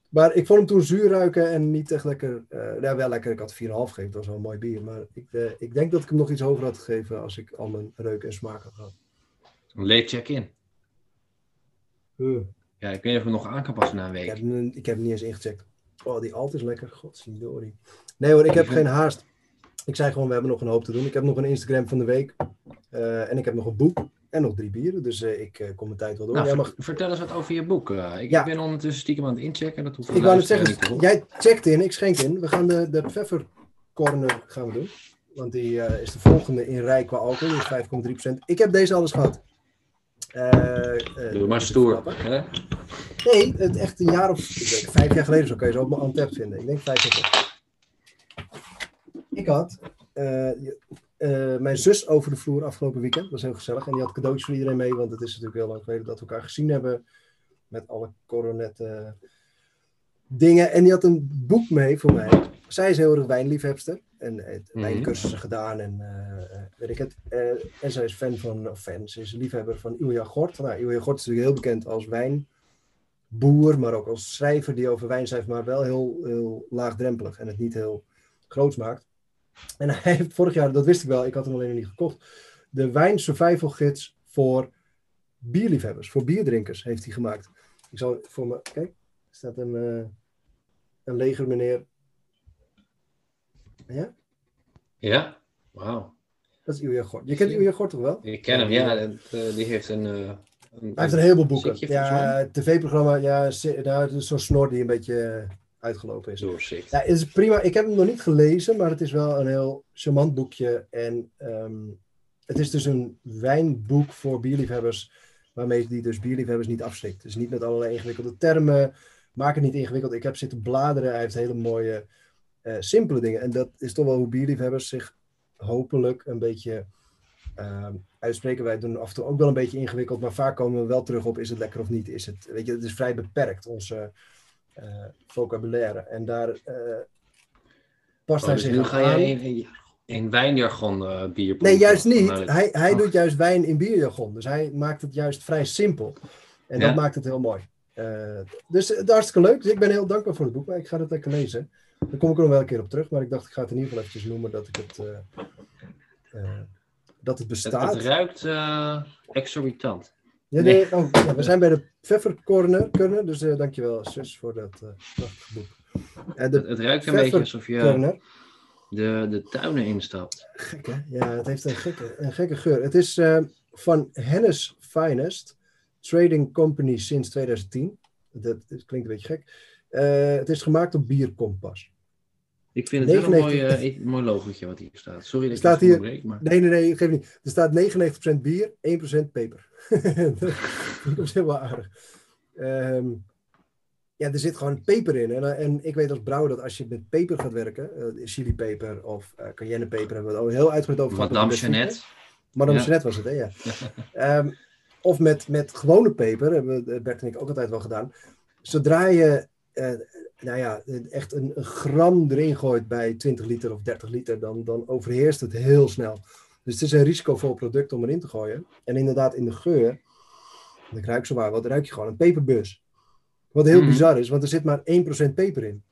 Maar ik vond hem toen zuur ruiken en niet echt lekker. Uh, ja, wel lekker. Ik had 4,5 gegeven. Dat was wel een mooi bier. Maar ik, uh, ik denk dat ik hem nog iets hoger had gegeven als ik al mijn reuk en smaak had gehad.
Een late check-in. Uh. Ja, ik weet niet of ik nog aan kan passen na een week. Ik
heb, ik heb hem niet eens ingecheckt. Oh, die alt is lekker. Godzijdank. Nee hoor, ik heb geen haast. Ik zei gewoon, we hebben nog een hoop te doen. Ik heb nog een Instagram van de week. Uh, en ik heb nog een boek. En nog drie bieren. Dus uh, ik uh, kom mijn tijd wel door.
Nou, mag... Vertel eens wat over je boek. ik ja. ben ondertussen stiekem aan het inchecken. Dat hoeft
ik wou het zeggen, jij checkt in, ik schenk in. We gaan de, de Pfeffer Corner gaan we doen. Want die is de volgende in rij qua alcohol. Is 5,3%. Ik heb deze alles gehad.
Doe maar stoer. Hè?
Nee, het echt een jaar of vijf jaar geleden zo kan je zo op mijn Antep vinden. Ik denk vijf jaar geleden. Ik had uh, mijn zus over de vloer afgelopen weekend. Dat was heel gezellig. En die had cadeautjes voor iedereen mee. Want het is natuurlijk heel lang geleden dat we elkaar gezien hebben. Met alle coronet dingen. En die had een boek mee voor mij. Zij is heel erg wijnliefhebster. En heeft mm wijncursussen gedaan en uh, weet ik het. Uh, en zij is fan van, of fan, ze is liefhebber van Ilja Gort. Nou, Ilja Gort is natuurlijk heel bekend als wijn boer, maar ook als schrijver die over wijn schrijft, maar wel heel, heel laagdrempelig en het niet heel groots maakt. En hij heeft vorig jaar, dat wist ik wel, ik had hem alleen nog niet gekocht, de wijn survival gids voor bierliefhebbers, voor bierdrinkers heeft hij gemaakt. Ik zal voor me, kijk, er staat een, uh, een leger meneer. Ja?
Ja, wauw.
Dat is Ilja Gort. Je kent Ilja Gort toch wel?
Ik ken hem, ja. Eh, die heeft een, uh,
hij heeft een heleboel boeken. Ja, tv-programma, ja, nou, is zo'n snor die een beetje eh, uitgelopen is.
Doorzicht.
Ja, is prima. Ik heb hem nog niet gelezen, maar het is wel een heel charmant boekje. En um, het is dus een wijnboek voor bierliefhebbers, waarmee die dus bierliefhebbers niet afschrikt. Dus niet met allerlei ingewikkelde termen. Maak het niet ingewikkeld. Ik heb zitten bladeren. Hij heeft hele mooie, uh, simpele dingen. En dat is toch wel hoe bierliefhebbers zich hopelijk een beetje uh, uitspreken. Wij doen af en toe ook wel een beetje ingewikkeld, maar vaak komen we wel terug op: is het lekker of niet? Is het, weet je, het is vrij beperkt, onze uh, vocabulaire. En daar uh, past oh, hij dus zich
nu ga jij in, in wijnjargon uh, bier
Nee, juist niet. Hij, hij doet juist wijn in bierjargon. Dus hij maakt het juist vrij simpel. En dat maakt het heel mooi. dus is hartstikke leuk. Dus ik ben heel dankbaar voor het boek, maar ik ga het lekker lezen. Daar kom ik er nog wel een keer op terug, maar ik dacht ik ga het in ieder geval eventjes noemen dat ik het dat het bestaat.
Het, ruikt uh, exorbitant.
Ja, nee, oh, ja, we zijn bij de Pfeffer Corner, dus dankjewel zus voor dat prachtige boek.
het, het, ruikt een beetje alsof je de, de tuinen instapt.
Gek hè? Ja, het heeft een gekke, een gekke geur. Het is van Hennes Finest, trading company sinds 2010. Dat, dat klinkt een beetje gek. Het is gemaakt op bierkompas.
Ik vind het 99... wel een mooi, uh, mooi logotje wat hier staat. Sorry dat ik
staat hier... Breek, maar... Nee, nee, nee, geef niet. Er staat 99% bier, 1% peper. [laughs] dat is heel aardig. Um, ja, er zit gewoon peper in. En, en ik weet als brouwer dat als je met peper gaat werken, uh, chilipeper of uh, cayennepeper, hebben we het al heel uitgebreid over
gehad. Madame Jeannette.
Madame ja. Jeannette was het, hè? Ja. um, [laughs] of met, met gewone peper, hebben Bert en ik ook altijd wel gedaan. Zodra je nou ja, echt een, een, gram erin gooit bij 20 liter of 30 liter, dan, dan overheerst het heel snel. Dus het is een risicovol product om erin te gooien. En inderdaad, in de geur, ik ruik zo maar wat, ruik je gewoon een peperbus. Wat heel mhm. bizar is, want er zit maar 1% peper in.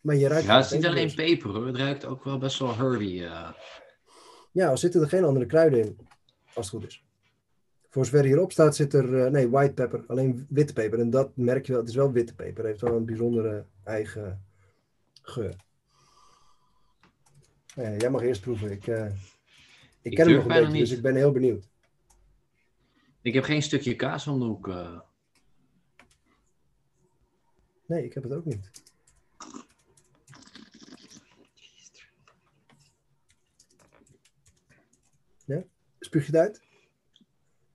Maar je ruikt
ja, het is niet alleen peper hoor, het ruikt ook wel best wel herby. Uh...
Ja, er zitten er geen andere kruiden in, als het goed is. Voor zover hierop staat, zit er, uh, nee, white pepper, alleen witte peper. En dat merk je wel, het is wel witte peper. Het heeft wel een bijzondere eigen geur. Uh, jij mag eerst proeven. Ik, uh... Ik ken hem nog een beetje, dus ik ben heel benieuwd.
Ik heb geen stukje kaas om de hoek. Uh...
Nee, ik heb het ook niet. Ja? Spuug je het uit?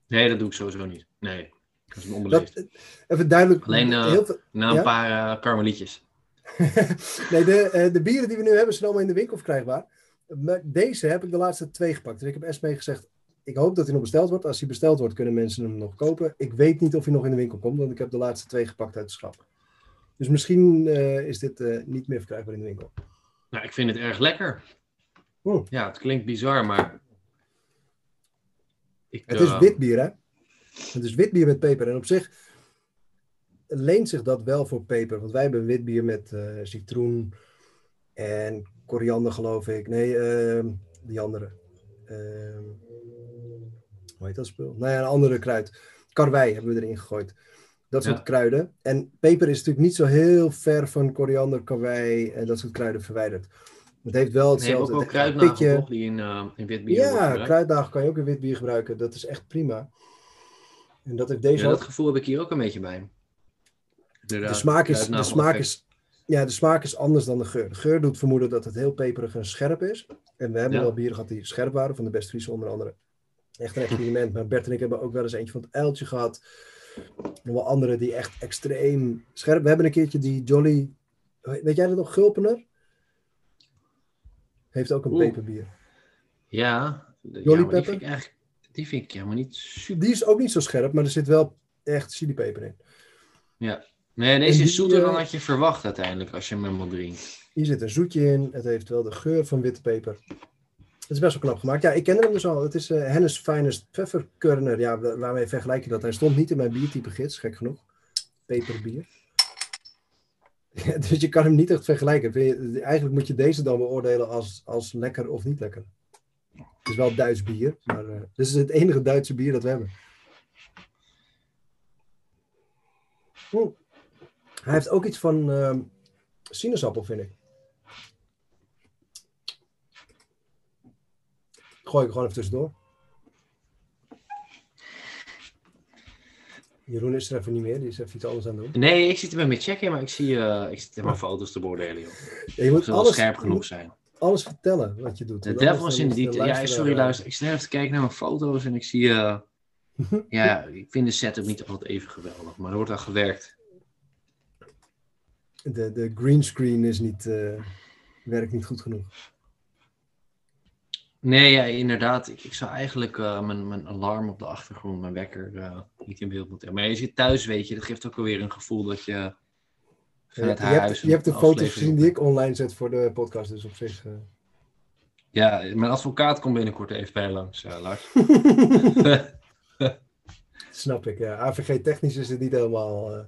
Nee, dat doe ik sowieso niet. Nee, dat is onbeleefd. Dat,
even duidelijk.
Alleen uh, heel veel, na een paar uh, karmelietjes. [laughs]
nee, de, de bieren die we nu hebben zijn allemaal in de winkel verkrijgbaar. Maar deze heb ik de laatste twee gepakt. Dus ik heb Esmee gezegd, ik hoop dat hij nog besteld wordt. Als hij besteld wordt, kunnen mensen hem nog kopen. Ik weet niet of hij nog in de winkel komt, want ik heb de laatste twee gepakt uit de schap. Dus misschien uh, is dit uh, niet meer verkrijgbaar in de winkel.
Nou, ik vind het erg lekker. Oh. Ja, het klinkt bizar, maar...
Ik, het is uh... wit bier, hè? Het is wit bier met peper. En op zich leent zich dat wel voor peper. Want wij hebben wit bier met citroen en koriander, geloof ik. Nee, ehm, die andere. Ehm, hoe heet dat spul? Nou ja, een andere kruid. Karwei hebben we erin gegooid. Dat soort kruiden. En peper is natuurlijk niet zo heel ver van koriander, karwei en dat soort kruiden verwijderd. Het heeft wel hetzelfde.
Nee, ook kruidnagel die in, uh, in wit bier
Ja, kruidnagel kan je ook in wit bier gebruiken. Dat is echt prima. En dat heeft deze
ja, dat gevoel heb ik hier ook een beetje bij.
De smaak is, de smaak is ja, de smaak is anders dan de geur. De geur doet vermoeden dat het heel peperig en scherp is. En we hebben wel bieren gehad die scherp waren, van de Best Friese onder andere. Echt een experiment. Maar Bert en ik hebben ook wel eens eentje van het uiltje gehad. Nog wel andere die echt extreem scherp. We hebben een keertje die Jolly... Weet jij dat nog? Gulpener? Heeft ook een peperbier.
Ja. Jolly ja, Die vind, ik eigenlijk, die vind ik helemaal niet super...
Die is ook niet zo scherp, maar er zit wel echt chilipeper in.
Ja. Nee, deze is zoeter dan had je verwacht uiteindelijk als je hem helemaal drinkt.
Hier zit een zoetje in. Het heeft wel de geur van witte peper. Het is best wel knap gemaakt. Ja, ik ken hem dus al. Het is uh, Hennes Finest Pfefferkörner. Ja, waarmee vergelijk je dat? Hij stond niet in mijn biertype gids, gek genoeg. Peperbier. [laughs] Dus je kan hem niet echt vergelijken. Eigenlijk moet je deze dan beoordelen als, als lekker of niet lekker. Het is wel Duits bier, maar uh, dit is het enige Duitse bier dat we hebben. Hij heeft ook iets van uh, sinaasappel, vind ik. Gooi ik gewoon even tussendoor. Jeroen is er even niet meer, die is even iets anders aan het doen.
Nee, ik zit er met mijn checken, maar ik zie uh, ik zit in mijn foto's te beoordelen. Joh. Ja, je moet alles scherp genoeg zijn.
Alles vertellen wat je doet.
De devil is in de detail. Ja, sorry, luister. Ik zit even te kijken naar mijn foto's en ik zie. Uh, [laughs] ja, ik vind de setup niet altijd even geweldig, maar er wordt aan gewerkt
de, de green screen is niet, uh, werkt niet goed genoeg.
Nee, ja, inderdaad. Ik, ik zou eigenlijk uh, mijn, mijn alarm op de achtergrond, mijn wekker, uh, niet in beeld moeten hebben. Maar je zit thuis, weet je, dat geeft ook alweer een gevoel dat je
vanuit huis... Je hebt, je hebt de foto's gezien die ik online zet voor de podcast, dus op zich...
Ja, mijn advocaat komt binnenkort even bij langs, Lars. [laughs] [laughs]
Snap ik, ja. AVG technisch is het niet helemaal...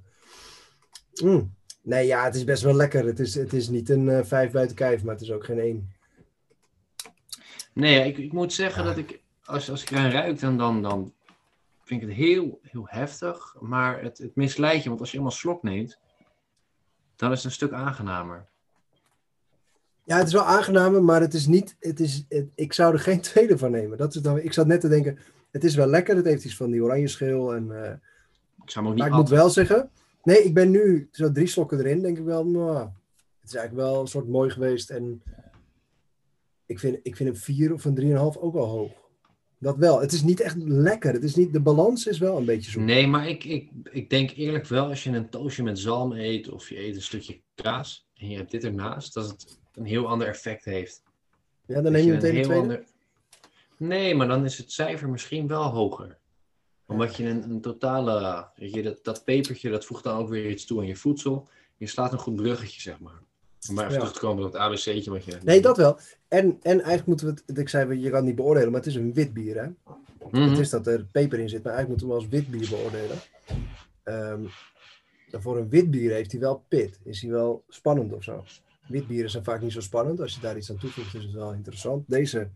Mm. Nee, ja, het is best wel lekker. Het is, het is niet een vijf buiten kijf, maar het is ook geen één.
Nee, ik, ik moet zeggen dat ik, als, als ik eraan ruik, dan, dan, dan vind ik het heel, heel heftig. Maar het, het misleidt je, want als je eenmaal slok neemt, dan is het een stuk aangenamer.
Ja, het is wel aangenamer, maar het is niet. Het is, ik zou er geen [laughs] tweede van nemen. Dat is dan, ik zat net te denken, het is wel lekker. Het heeft iets van die oranje schil. En, uh, ik zou ook niet maar ik moet wel zeggen, Nee, ik ben nu zo drie slokken erin, denk ik wel. Nou, het is eigenlijk wel een soort mooi geweest. En ik vind, ik vind een 4 of een 3,5 ook wel hoog. Dat wel. Het is niet echt lekker. Het is niet, de balans is wel een beetje zo.
Nee, maar ik, ik, ik denk eerlijk wel, als je een toastje met zalm eet of je eet een stukje kaas en je hebt dit ernaast, dat het een heel ander effect heeft.
Ja, dan neem je meteen een, een tweede? Ander...
Nee, maar dan is het cijfer misschien wel hoger omdat je een, een totale, weet je, dat, dat pepertje, dat voegt dan ook weer iets toe aan je voedsel. Je slaat een goed bruggetje, zeg maar. Om maar even terug te komen op het ABC'tje wat je...
Nee, dat wel. En, en eigenlijk moeten we het, ik zei, je kan het niet beoordelen, maar het is een wit bier, hè. Mhm. Het is dat er peper in zit, maar eigenlijk moeten we als wit bier beoordelen. Um, voor een wit bier heeft hij wel pit. Is hij wel spannend of zo. Witbieren zijn vaak niet zo spannend. Als je daar iets aan toevoegt, is het wel interessant. Deze,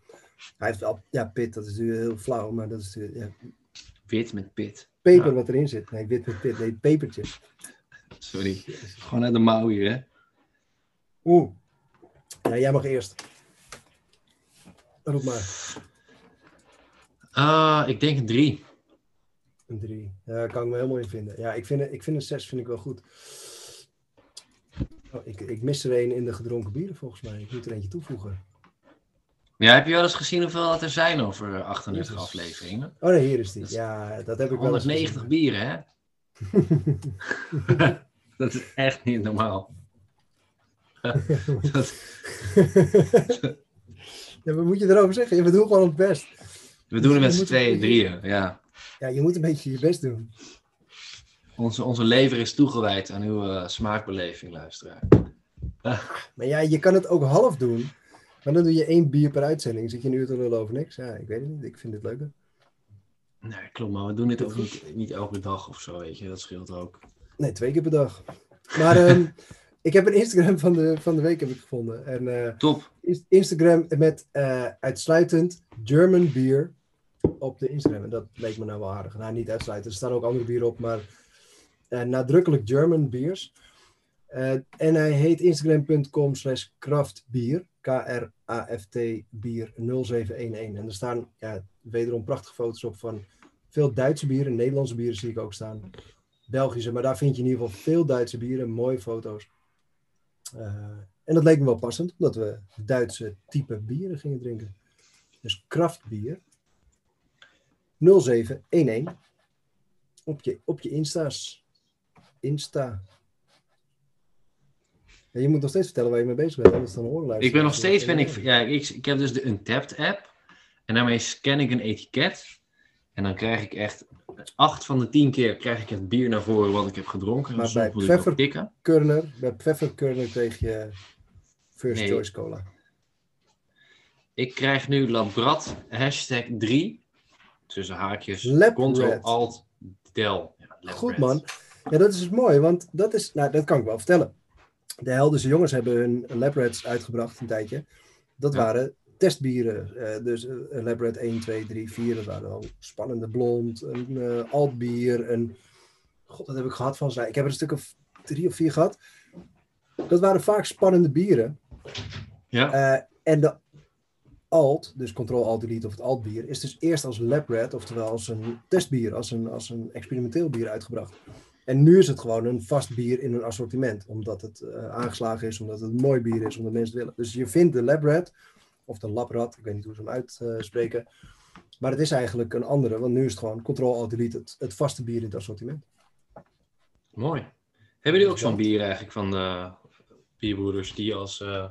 hij heeft wel, ja, pit, dat is natuurlijk heel flauw, maar dat is, ja,
Wit met pit.
Peper wat erin zit. Nee, wit met pit. Nee, pepertje.
Sorry. Gewoon naar de mouw hier, hè?
Oeh. Ja, jij mag eerst. Roep maar.
Uh, ik denk een 3.
Een 3. Ja, kan ik me helemaal in vinden. Ja, ik vind, ik vind een 6 vind ik wel goed. Oh, ik, ik mis er een in de gedronken bieren volgens mij. Ik moet er eentje toevoegen.
Ja, heb je wel eens gezien hoeveel er zijn over 38 afleveringen?
Oh nee, hier is die. Ja, dat heb ik
190 wel 190 bieren, hè? [laughs] [laughs] dat is echt niet normaal.
Dat... [laughs] ja, wat moet je erover zeggen? We doen gewoon het best.
We doen het met z'n tweeën, drieën, ja.
Ja, je moet een beetje je best doen.
Onze, onze lever is toegewijd aan uw uh, smaakbeleving, luisteraar. [laughs]
maar ja, je kan het ook half doen. Maar dan doe je één bier per uitzending. Zit je nu te lullen over niks? Ja, ik weet het niet. Ik vind het leuker.
Nee, klopt. Maar we doen dit ook niet, niet elke dag of zo, weet je. Dat scheelt ook.
Nee, twee keer per dag. Maar um, [laughs] ik heb een Instagram van de, van de week heb ik gevonden. En, uh,
Top.
Instagram met uh, uitsluitend German beer op de Instagram. En dat leek me nou wel aardig. Nou, niet uitsluitend. Er staan ook andere bieren op, maar uh, nadrukkelijk German beers. en hij heet instagram.com slash craftbier. K-R-A-F-T bier 0711. En er staan ja, wederom prachtige foto's op van veel Duitse bieren. Nederlandse bieren zie ik ook staan. Belgische, maar daar vind je in ieder geval veel Duitse bieren. Mooie foto's. Uh, en dat leek me wel passend, omdat we Duitse type bieren gingen drinken. Dus kraftbier. 0711. Op je, op je Insta's. Insta. Ja, je moet nog steeds vertellen waar je mee bezig bent, anders dan horen
Ik ben nog steeds, ben ik, ja, ik, ik heb dus de Untapped app. En daarmee scan ik een etiket. En dan krijg ik echt, acht van de tien keer krijg ik het bier naar voren wat ik heb gedronken.
Maar bij Pfefferkurner, bij kreeg je First Choice Cola.
Ik krijg nu Labrat hashtag 3. Tussen haakjes. Ctrl Alt Del.
Ja, Goed man. Ja, dat is dus mooi, want dat is, nou, dat kan ik wel vertellen. De Heldense jongens hebben hun Labrats uitgebracht een tijdje. Dat waren testbieren. Uh, dus uh, Labrat 1, 2, 3, 4. Dat waren al spannende blond, een uh, altbier, een... God, dat heb ik gehad van zij. Ik heb er een stuk of drie of vier gehad. Dat waren vaak spannende bieren.
Ja.
en de alt, dus Control Alt Delete of het altbier, is dus eerst als Labrat, oftewel als een testbier, als een, als een experimenteel bier uitgebracht. En nu is het gewoon een vast bier in een assortiment. Omdat het uh, aangeslagen is, omdat het een mooi bier is, omdat mensen het willen. Dus je vindt de Labrat, of de Labrat, ik weet niet hoe ze hem uitspreken. maar het is eigenlijk een andere, want nu is het gewoon Control Alt Delete, het, het vaste bier in het assortiment.
Mooi. Hebben jullie ook zo'n bier eigenlijk van de bierbroeders die als uh,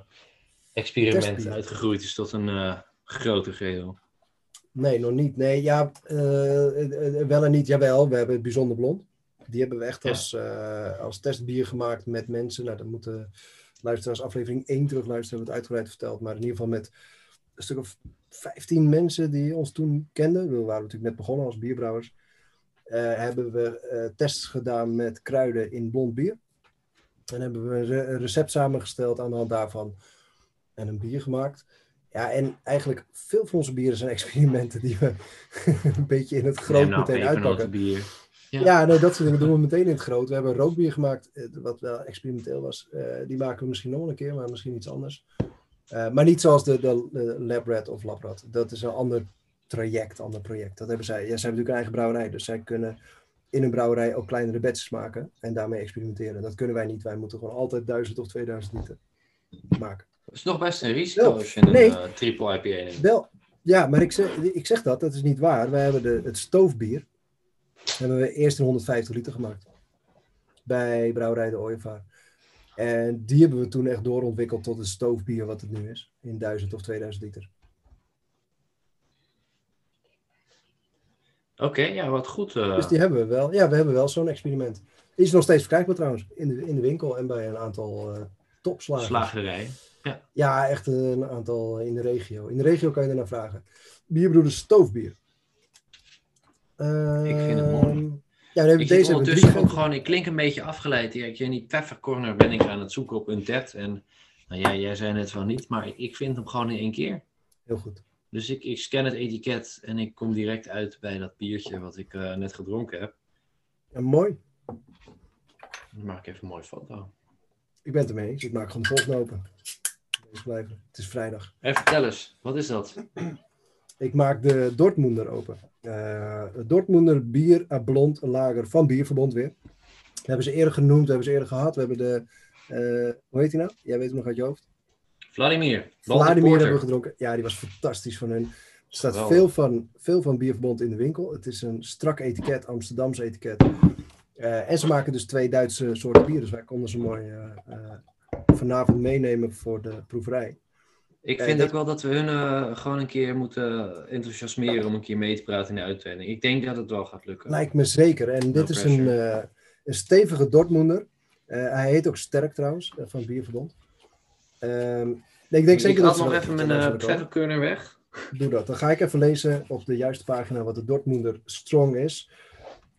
experiment uitgegroeid is tot een uh, grote geheel?
Nee, nog niet. Nee, ja, wel en niet. Jawel, we hebben het bijzonder blond. Die hebben we echt als, als testbier gemaakt met mensen. Nou, dan moeten luisteraars aflevering 1 terugluisteren, hebben we het uitgebreid verteld. Maar in ieder geval met een stuk of 15 mensen die ons toen kenden. We waren natuurlijk net begonnen als bierbrouwers. Uh, hebben we uh, tests gedaan met kruiden in blond bier. En hebben we een recept samengesteld aan de hand daarvan. En een bier gemaakt. Ja, en eigenlijk veel van onze bieren zijn [laughs] experimenten die we [laughs] een beetje in het groot nou, meteen uitpakken.
Bier.
Ja, nee, dat soort dingen doen we meteen in het groot. We hebben een rookbier gemaakt, eh, wat wel experimenteel was. Uh, die maken we misschien nog een keer, maar misschien iets anders. Uh, maar niet zoals de, de, de LabRat of LabRat. Dat is een ander traject, ander project. Dat hebben zij. Ja, zij hebben natuurlijk een eigen brouwerij, dus zij kunnen in een brouwerij ook kleinere batches maken en daarmee experimenteren. Dat kunnen wij niet. Wij moeten gewoon altijd 1000 of 2000 liter maken.
Dat is nog best een risico als je een nee, uh, triple IPA neemt.
Wel, ja, maar ik zeg, ik zeg dat, dat is niet waar. Wij hebben de, het stoofbier hebben we eerst een 150 liter gemaakt. Bij Brouwerij de Ooievaar. En die hebben we toen echt doorontwikkeld tot een stoofbier wat het nu is. In 1000 of 2000 liter.
Oké, ja, wat goed. Uh...
Dus die hebben we wel. Ja, we hebben wel zo'n experiment. Die is nog steeds verkrijgbaar trouwens. In de, in de winkel en bij een aantal uh, topslagers.
Slagerijen. Ja.
ja, echt een aantal in de regio. In de regio kan je er naar vragen. Bierbroeders Stoofbier
ik vind het mooi. Ehm, ja, ik deze ondertussen ook gewoon, ik klink een beetje afgeleid. Ja, ik in die Corner ben ik aan het zoeken op een TED. En nou, jij, jij zei het wel niet, maar ik, ik vind hem gewoon in één keer.
Heel goed.
Dus ik, ik scan het etiket en ik kom direct uit bij dat biertje wat ik uh, net gedronken heb.
Ja, mooi.
Dan maak ik even een mooie foto.
Ik ben het ermee eens. Ik maak gewoon volgende open. blijven. Het is vrijdag.
Even vertel eens, wat is dat?
Ik maak de Dortmunder open. Uh, Dortmunder bier uh, blond lager van Bierverbond weer. We hebben ze eerder genoemd, we hebben ze eerder gehad. We hebben de, uh, hoe heet die nou? Jij weet hem nog uit je hoofd.
Vladimir.
Vladimir hebben we gedronken. Ja, die was fantastisch van hun. Er staat veel van, veel van Bierverbond in de winkel. Het is een strak etiket, Amsterdamse etiket. Uh, en ze maken dus twee Duitse soorten bier. Dus wij konden ze mooi vanavond meenemen voor de proeverij.
Ik vind ook wel dat we hun gewoon een keer moeten enthousiasmeren om een keer mee te praten in de uitzending. Ik denk dat het wel gaat lukken.
Lijkt me zeker. En dit is een, een stevige Dortmunder. hij heet ook Sterk trouwens, van Bierverbond. Um, ik denk zeker
ik dat nog even mijn uh, weg.
Doe dat. Dan ga ik even lezen op de juiste pagina wat de Dortmunder Strong is.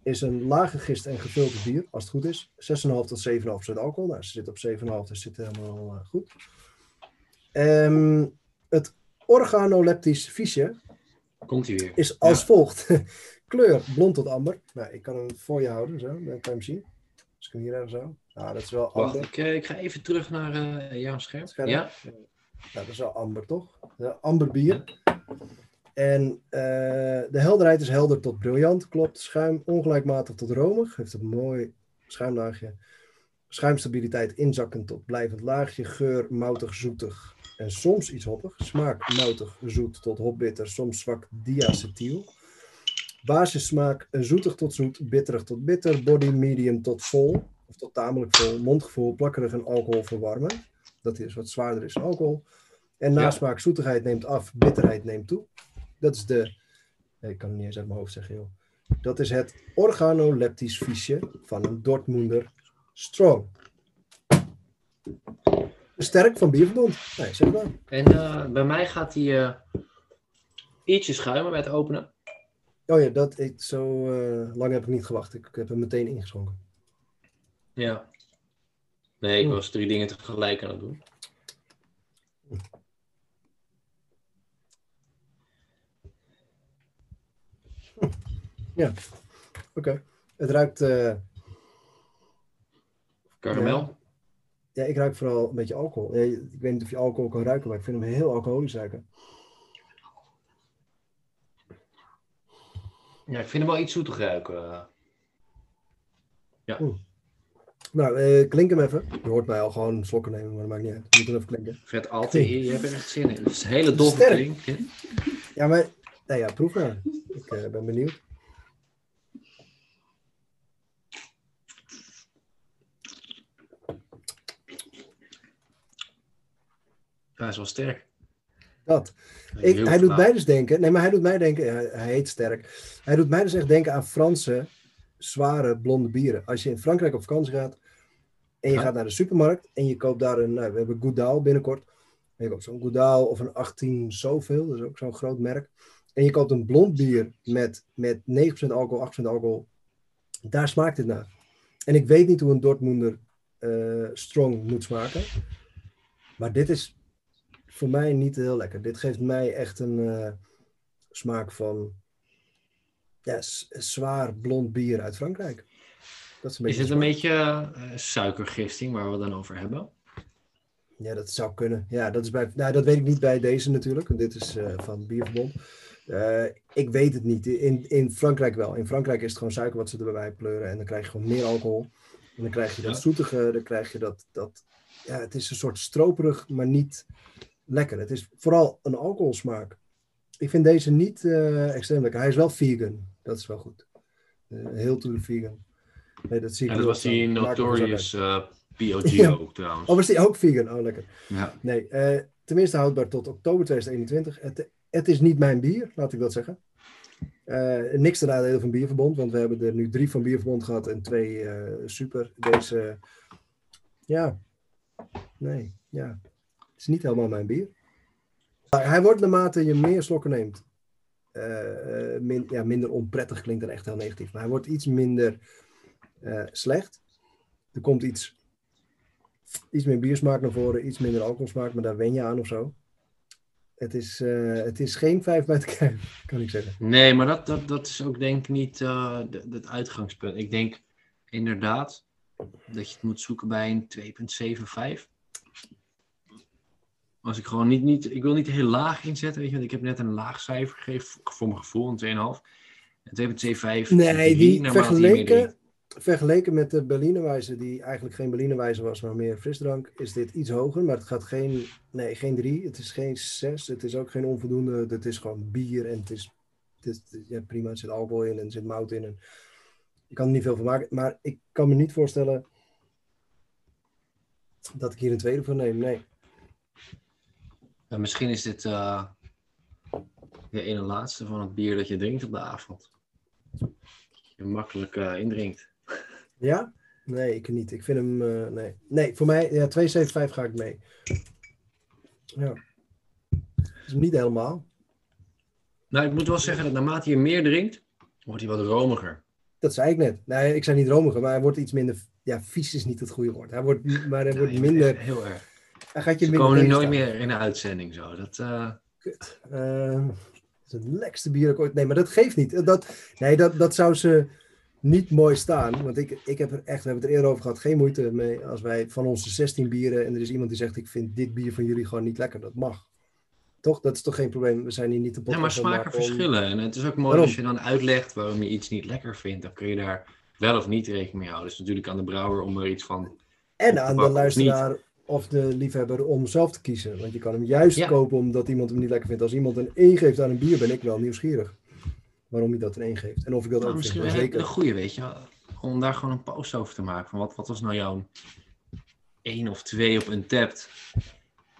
Is een lage gist en gevulde bier, als het goed is. 6,5 tot 7,5% alcohol. Nou, ze zit op 7,5, dus zit helemaal goed. Um, het organoleptisch fiche
Komt weer.
is als volgt. [laughs] Kleur blond tot amber. Nou, ik kan hem voor je houden, zo. Dan kan je hem zien. Als ik hem hier even zo. Nou, dat is wel
Wacht, ik, uh, ik, ga even terug naar uh, jouw scherm. Ja.
Nou, dat is wel amber, toch? amber bier. En uh, de helderheid is helder tot briljant, klopt. Schuim ongelijkmatig tot romig. Heeft een mooi schuimlaagje. Schuimstabiliteit inzakkend tot blijvend laagje. Geur moutig, zoetig. En soms iets hoppig. Smaak moutig, zoet tot hopbitter. Soms zwak diacetyl. Basissmaak zoetig tot zoet, bitterig tot bitter. Body medium tot vol. Of tot tamelijk vol. Mondgevoel plakkerig en alcohol verwarmen. Dat is wat zwaarder is alcohol. En nasmaak, zoetigheid neemt af, bitterheid neemt toe. Dat is de, ik kan het niet eens uit mijn hoofd zeggen joh. Dat is het organoleptisch fiche van een Dortmunder Strong. Sterk van Bierverbond. Nee, zeg maar.
En uh, bij mij gaat hij uh, ietsje schuimen bij het openen.
Oh ja, dat, ik, zo uh, lang heb ik niet gewacht. Ik, ik heb hem meteen ingeschonken.
Ja. Nee, ik was drie dingen tegelijk aan het doen. [laughs]
Ja, oké. Het ruikt...
Karamel?
Ja. Ik ruik vooral een beetje alcohol. ik weet niet of je alcohol kan ruiken, maar ik vind hem heel alcoholisch ruiken.
Ja, ik vind hem wel iets zoetig ruiken. Ja.
Nou, eh, klink hem even. Je hoort mij al gewoon slokken nemen, maar dat maakt niet uit. Je moet hem even klinken.
Vet altijd, je hebt er echt zin in. Het is een hele doffe klink.
Ja, maar nou ja, proef maar. Ik uh, ben benieuwd.
Hij is wel sterk.
Dat. Ik, hij doet mij dus denken, nee, maar hij doet mij denken, hij, hij, heet sterk. Hij doet mij dus echt denken aan Franse, zware, blonde bieren. Als je in Frankrijk op vakantie gaat en je gaat naar de supermarkt en je koopt daar een, nou, we hebben Goudal binnenkort. En je koopt zo'n Goudal of een 18 zoveel, dat is ook zo'n groot merk. En je koopt een blond bier met, met 9% alcohol, 8% alcohol. Daar smaakt het naar. En ik weet niet hoe een Dortmunder uh, strong moet smaken. Maar dit is voor mij niet heel lekker. Dit geeft mij echt een uh, smaak van ja, zwaar blond bier uit Frankrijk.
Dat is, een is het een beetje uh, suikergisting waar we dan over hebben?
Ja, dat zou kunnen. Ja, dat, is bij, nou, dat weet ik niet bij deze natuurlijk. Dit is uh, van Bierverbond. Uh, ik weet het niet. In, in Frankrijk wel. In Frankrijk is het gewoon suiker wat ze erbij pleuren. En dan krijg je gewoon meer alcohol. En dan krijg je dat zoetige. Dan krijg je dat, dat... Ja, het is een soort stroperig, maar niet lekker. Het is vooral een alcoholsmaak. Ik vind deze niet uh, extreem lekker. Hij is wel vegan. Dat is wel goed. Uh, heel to the vegan.
Nee, dat zie ik en dat was die Notorious uh, POG [laughs] ook trouwens.
Oh, was die ook vegan? Oh, lekker. Ja. Nee, tenminste houdbaar tot oktober 2021. Het, het is niet mijn bier, laat ik dat zeggen. niks ten nadele van Bierverbond, want we hebben er nu drie van Bierverbond gehad en twee super. Deze, ja, nee, ja is niet helemaal mijn bier. Hij wordt naarmate je meer slokken neemt, uh, min, ja, minder onprettig klinkt dan echt heel negatief. Maar hij wordt iets minder uh, slecht. Er komt iets, iets meer biersmaak naar voren, iets minder alcoholsmaak, maar daar wen je aan of zo. Het is, het is geen vijf bij te [laughs] kan ik zeggen.
Nee, maar dat, dat, dat is ook denk ik niet het uitgangspunt. Ik denk inderdaad dat je het moet zoeken bij een 2,75. Als ik gewoon niet, niet, ik wil niet heel laag inzetten, weet je, want ik heb net een laag cijfer gegeven voor mijn gevoel, een 2,5. En 2,25.
Nee, die vergeleken, vergeleken met de Berlinerwijze, die eigenlijk geen Berlinerwijze was, maar meer frisdrank, is dit iets hoger. Maar het gaat geen, nee, geen 3, het is geen 6, het is ook geen onvoldoende. Het is gewoon bier en het is, het is ja, prima, er zit alcohol in en er zit mout in. En, ik kan er niet veel van maken, maar ik kan me niet voorstellen dat ik hier een tweede voor neem, nee.
Misschien is dit uh, de ene laatste van het bier dat je drinkt op de avond. Je makkelijk uh, indrinkt.
Ja? Nee, ik niet. Ik vind hem, uh, nee. Nee, voor mij, ja, 2,75 ga ik mee. Ja. Dat is niet helemaal.
Nou, ik moet wel zeggen dat naarmate je meer drinkt, wordt hij wat romiger.
Dat zei ik net. Nee, ik zei niet romiger, maar hij wordt iets minder, ja, vies is niet het goede woord. Hij wordt, maar hij wordt minder...
Heel erg. Hij gaat je Ze komen nooit meer in de uitzending zo. Dat, uh...
Kut. Uh, dat is het lekkerste bier ik ooit... Nee, maar dat geeft niet. Dat, nee, dat, dat zou ze niet mooi staan. Want ik, ik heb er echt, we hebben het er eerder over gehad, geen moeite mee als wij van onze 16 bieren en er is iemand die zegt: Ik vind dit bier van jullie gewoon niet lekker. Dat mag. Toch? Dat is toch geen probleem? We zijn hier niet
te Ja, maar smaken verschillen. En het is ook mooi als je dan uitlegt waarom je iets niet lekker vindt. Dan kun je daar wel of niet rekening mee houden. Dus natuurlijk aan de brouwer om er iets van.
En aan de luisteraar of de liefhebber om zelf te kiezen. Want je kan hem juist kopen omdat iemand hem niet lekker vindt. Als iemand een 1 geeft aan een bier, ben ik wel nieuwsgierig waarom hij dat een 1 geeft. En of ik dat nou, ook
misschien vind. Zeker. een goede, weet je. Om daar gewoon een post over te maken. Van wat, wat was nou jouw 1 of 2 op een tapt?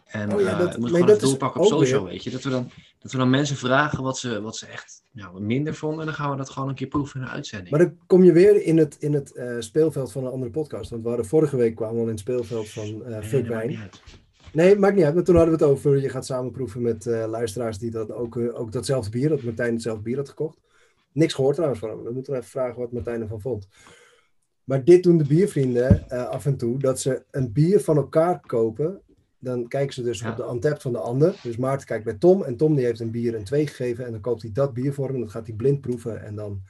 En oh, ja, eh, dat, uh, moet gewoon het doorpakken op social, weet je. Dat we, dan, dat we dan mensen vragen wat ze, wat ze echt nou, minder vonden. En dan gaan we dat gewoon een keer proeven in een uitzending.
Maar dan kom je weer in het, in het uh, speelveld van een andere podcast. Want we hadden vorige week kwamen we al in het speelveld van uh, nee, Fuck Wijn. Nee, maakt niet uit. Maar toen hadden we het over, je gaat samen proeven met uh, luisteraars die dat ook, ook datzelfde bier, dat Martijn hetzelfde bier had gekocht. Niks gehoord trouwens van hem. We moeten even vragen wat Martijn ervan vond. Maar dit doen de biervrienden af en toe, dat ze een bier van elkaar kopen dan kijken ze dus op de antep van de ander. Dus Maarten kijkt bij Tom en Tom die heeft een bier een 2 gegeven en dan koopt hij dat bier voor hem en dan gaat hij blind proeven en dan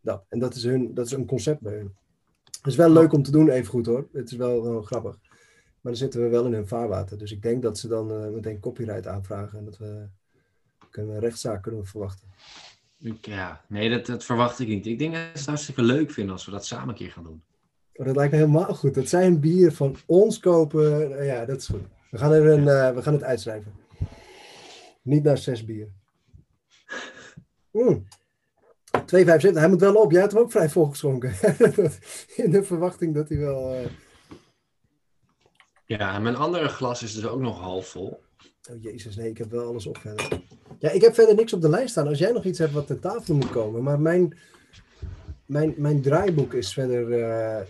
dat. En dat is, hun, dat is een concept bij hun. Het is wel leuk om te doen, even goed hoor. Het is wel, grappig. Maar dan zitten we wel in hun vaarwater. Dus ik denk dat ze dan uh, meteen copyright aanvragen en dat we kunnen een rechtszaak kunnen verwachten.
Ja, nee, dat, dat verwacht ik niet. Ik denk dat ze het hartstikke leuk vinden als we dat samen een keer gaan doen.
Oh, dat lijkt me helemaal goed. Dat zijn bier van ons kopen. Ja, dat is goed. We gaan, er een, uh, we gaan het uitschrijven. Niet naar zes bier. Mm. 2,75. Hij moet wel op. Jij hebt hem ook vrij volgeschonken. [laughs] In de verwachting dat hij wel. Uh...
Ja, mijn andere glas is dus ook nog half vol.
Oh jezus, nee, ik heb wel alles op verder. Ja, ik heb verder niks op de lijst staan. Als jij nog iets hebt wat ter tafel moet komen. Maar mijn, mijn, mijn draaiboek is verder uh,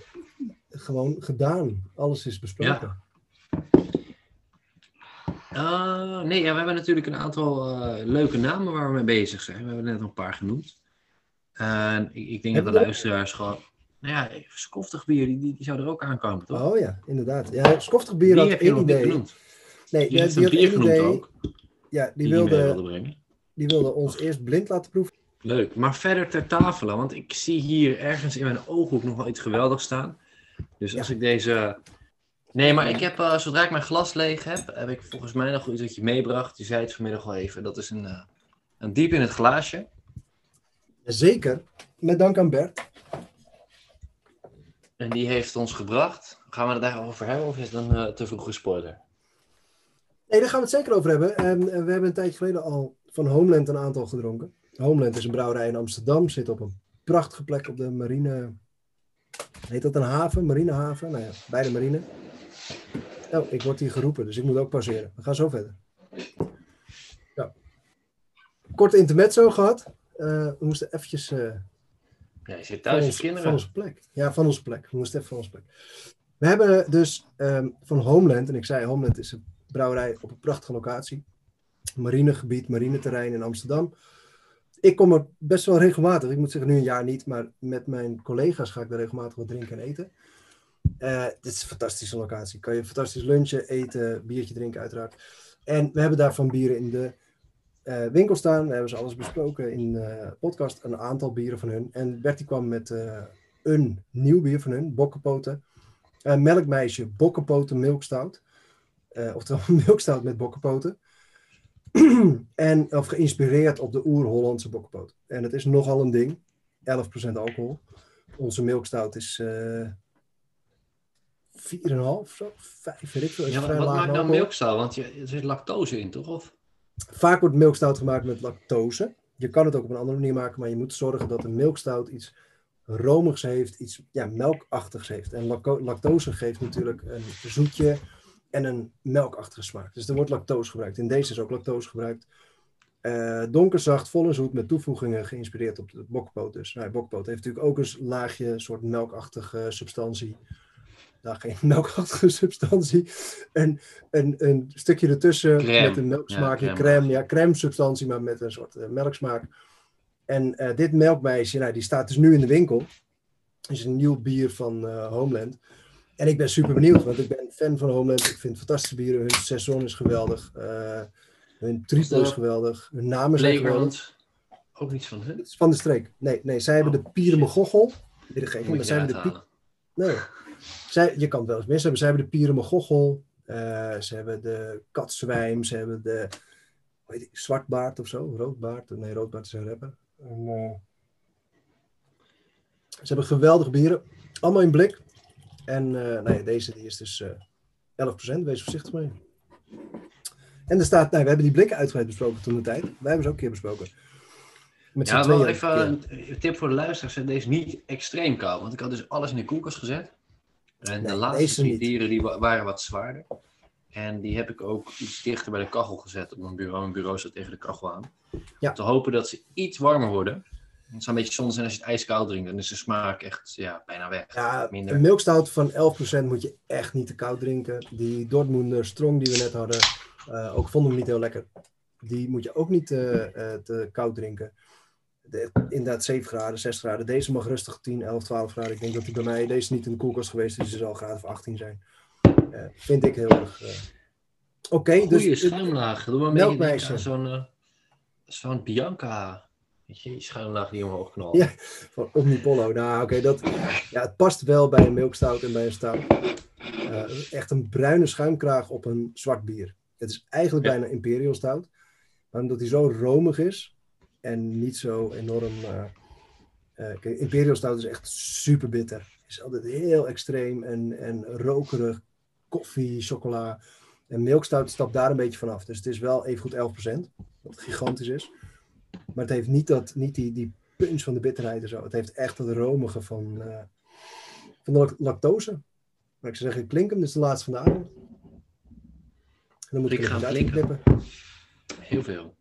gewoon gedaan. Alles is besproken. Ja.
Uh, nee, ja, we hebben natuurlijk een aantal uh, leuke namen waar we mee bezig zijn. We hebben net een paar genoemd. Uh, ik, ik, denk dat de luisteraars gewoon... Nou ja, skoftig bier, die, die, zou er ook aankomen, toch?
Oh ja, inderdaad. Ja, skoftig bier had één idee. Genoemd. Nee, die, die, die had één idee. Ook, ja, die, wilde, wilde brengen. die wilde ons eerst blind laten proeven.
Leuk, maar verder ter tafel, want ik zie hier ergens in mijn ooghoek nog wel iets geweldigs staan. Dus als ik deze Nee, maar ik heb, uh, zodra ik mijn glas leeg heb, heb ik volgens mij nog iets wat je meebracht. Je zei het vanmiddag al even. Dat is een, uh, een diep in het glaasje.
Zeker. Met dank aan Bert.
En die heeft ons gebracht. Gaan we het daarover hebben of is het dan uh, te vroeg gespoiler?
Nee, daar gaan we het zeker over hebben. En we hebben een tijdje geleden al van Homeland een aantal gedronken. Homeland is een brouwerij in Amsterdam. Zit op een prachtige plek op de marine... Heet dat een haven? Marinehaven? Nou ja, bij de marine. Oh, ik word hier geroepen, dus ik moet ook pauzeren. We gaan zo verder. Ja. Korte intermezzo gehad. Uh, we moesten eventjes... Uh,
ja, je zit thuis, ons, kinderen.
Van onze plek. Ja, van onze plek. We moesten even van onze plek. We hebben dus um, van Homeland, en ik zei Homeland is een brouwerij op een prachtige locatie. Marinegebied, marineterrein in Amsterdam. Ik kom er best wel regelmatig, ik moet zeggen nu een jaar niet, maar met mijn collega's ga ik daar regelmatig wat drinken en eten. Uh, dit is een fantastische locatie. Kan je fantastisch lunchen, eten, biertje drinken uiteraard. En we hebben daarvan bieren in de uh, winkel staan. We hebben ze alles besproken in de uh, podcast. Een aantal bieren van hun. En Bertie kwam met een nieuw bier van hun, Bokkenpoten. melkmeisje, Bokkenpoten Milkstout. Oftewel [laughs] milkstout met bokkenpoten. [clears throat] en, of geïnspireerd op de oer-Hollandse bokkenpoot. En het is nogal een ding. 11% alcohol. Onze milkstout is 4,5 of zo. 5, weet ik veel.
Ja, wat maakt nou milkstout? Want je, er zit lactose in, toch? Of?
Vaak wordt milkstout gemaakt met lactose. Je kan het ook op een andere manier maken, maar je moet zorgen dat de milkstout iets romigs heeft, iets ja, melkachtigs heeft. En lactose geeft natuurlijk een zoetje en een melkachtige smaak. Dus er wordt lactose gebruikt. In deze is ook lactose gebruikt. Uh, donkerzacht, volle zoet, met toevoegingen geïnspireerd op de bokpoot. Dus nou, bokpoot heeft natuurlijk ook een laagje, soort melkachtige substantie. Nou, geen [laughs] melkachtige substantie. En een, een stukje ertussen met een melksmaakje, ja, crème. Ja, crème substantie, maar met een soort uh, melksmaak. En uh, dit melkmeisje, nou, die staat dus nu in de winkel. is een nieuw bier van Homeland. En ik ben super benieuwd, want ik ben fan van Homeland. Ik vind fantastische bieren. Hun seizoen is geweldig. Uh, hun triple is geweldig. Hun namen zijn geweldig.
Ook niets van hun?
Van de streek. Nee, nee zij hebben de oh, Pierenmegochel. Weer degene, maar zij hebben de Nee. [laughs] Zij, je kan het wel eens mis hebben. Zij hebben de Pierenmegochel. Uh, ze hebben de Katzwijm. Ze hebben de weet ik, Zwartbaard of zo. Roodbaard. Nee, Roodbaard is een rapper. En, uh, ze hebben geweldige bieren. Allemaal in blik. En uh, nou ja, deze die is dus uh, 11%, wees voorzichtig mee. En er staat, nou, we hebben die blikken uitgebreid besproken toen de tijd. Wij hebben ze ook een keer besproken.
Met ja, wel even een tip voor de luisteraars. Deze niet extreem koud. Want ik had dus alles in de koelkast gezet. En de laatste drie dieren die waren wat zwaarder. En die heb ik ook iets dichter bij de kachel gezet op mijn bureau. Mijn bureau staat tegen de kachel aan. Ja. Om te hopen dat ze iets warmer worden. Het zou een beetje zonde zijn als je het ijskoud drinkt. Dan is de smaak echt ja, bijna weg.
Ja, Minder. een milkstout van 11% moet je echt niet te koud drinken. Die Dortmunder Strong die we net hadden, uh, ook vonden we niet heel lekker. Die moet je ook niet uh, te koud drinken. De, inderdaad 7 graden, 6 graden. Deze mag rustig 10, 11, 12 graden. Ik denk dat die bij mij, deze niet in de koelkast geweest is, dus zal graden of 18 zijn. vind ik heel erg... Oké, okay,
dus... schuimlaag. Doe maar mee zo'n zo'n Bianca je, schuimlaag die omhoog knalt.
Ja, van Omnipollo. Nou, oké, dat ja, het past wel bij een milkstout en bij een stout. Echt een bruine schuimkraag op een zwart bier. Het is eigenlijk bijna Imperial stout. Maar omdat hij zo romig is en niet zo enorm... Uh, uh, Imperial stout is echt super bitter. Is altijd heel extreem en, en rokerig. Koffie, chocola. En milkstout stapt daar een beetje vanaf. Dus het is wel even goed 11%. Wat gigantisch is. Maar het heeft niet, dat, niet die, die punch van de bitterheid en zo. Het heeft echt het romige van, uh, van de lactose. Maar ik zou zeggen, klink hem, dit is de laatste van de avond. En dan moet ik,
ik gaan klinken. Heel veel.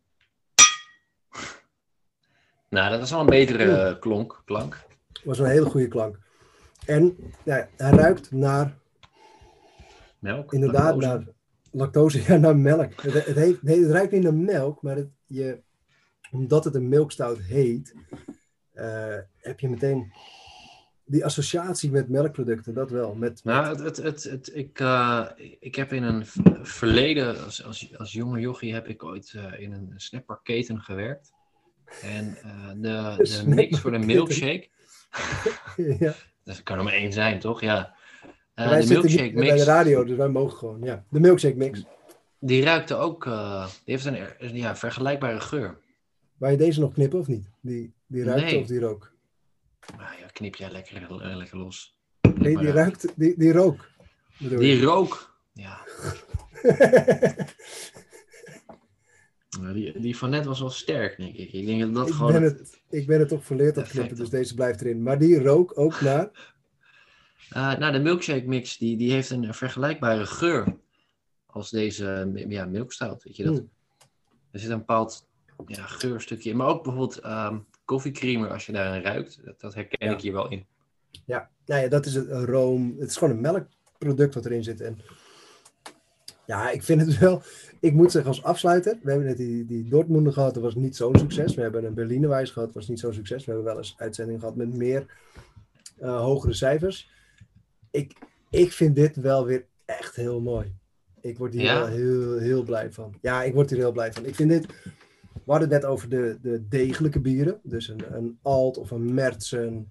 Nou, dat is wel een betere klonk, klank.
Dat was een hele goede klank. En ja, hij ruikt naar...
Melk?
Inderdaad, lactose. naar lactose. [laughs] Ja, naar melk. Het, het, heeft, nee, het ruikt niet naar melk, maar het, je, omdat het een milkstout heet, uh, heb je meteen die associatie met melkproducten, dat wel. Met,
nou, het, het, het, ik, uh, ik heb in een verleden, als, als, als jonge jochie, heb ik ooit uh, in een snapperketen gewerkt. En de, de mix voor de milkshake. [laughs] ja. Dat kan er maar één zijn, toch? Ja.
wij de milkshake mix. bij de radio, dus wij mogen gewoon, ja. De milkshake mix.
Die ruikte ook, die heeft een ja, vergelijkbare geur.
Waar je deze nog knippen of niet? Die, die ruikt of die rook?
Nou ja, knip jij lekker, eh, lekker los.
Nee, die ruikt, die, die rook.
Die rook, ja. [laughs] die, die van net was wel sterk, denk ik. Ik denk dat dat
ik
gewoon...
Ben het, ik ben het toch verleerd op knippen, dus deze blijft erin. Maar die rook ook naar...
Uh, [laughs] nou, de milkshake mix, die, die heeft een vergelijkbare geur als deze ja, milkstout. Weet je, dat, hmm. Er zit een bepaald ja, geurstukje. Maar ook bijvoorbeeld um, koffiecreamer, als je daarin ruikt. Dat, dat herken ik hier wel in.
Ja, nou ja, dat is het een room. Het is gewoon een melkproduct wat erin zit. En ja, ik vind het [laughs] wel. Ik moet zeggen, als afsluiter. We hebben net die, die Dortmunder gehad, dat was niet zo'n succes. We hebben een Berlinerwijs gehad, dat was niet zo'n succes. We hebben wel eens uitzendingen gehad met meer uh, hogere cijfers. Ik, ik vind dit wel weer echt heel mooi. Ik word hier wel heel, heel blij van. Ja, ik word hier heel blij van. Ik vind dit we hadden het net over de, de degelijke bieren. Dus een, een Alt of een Mertsen.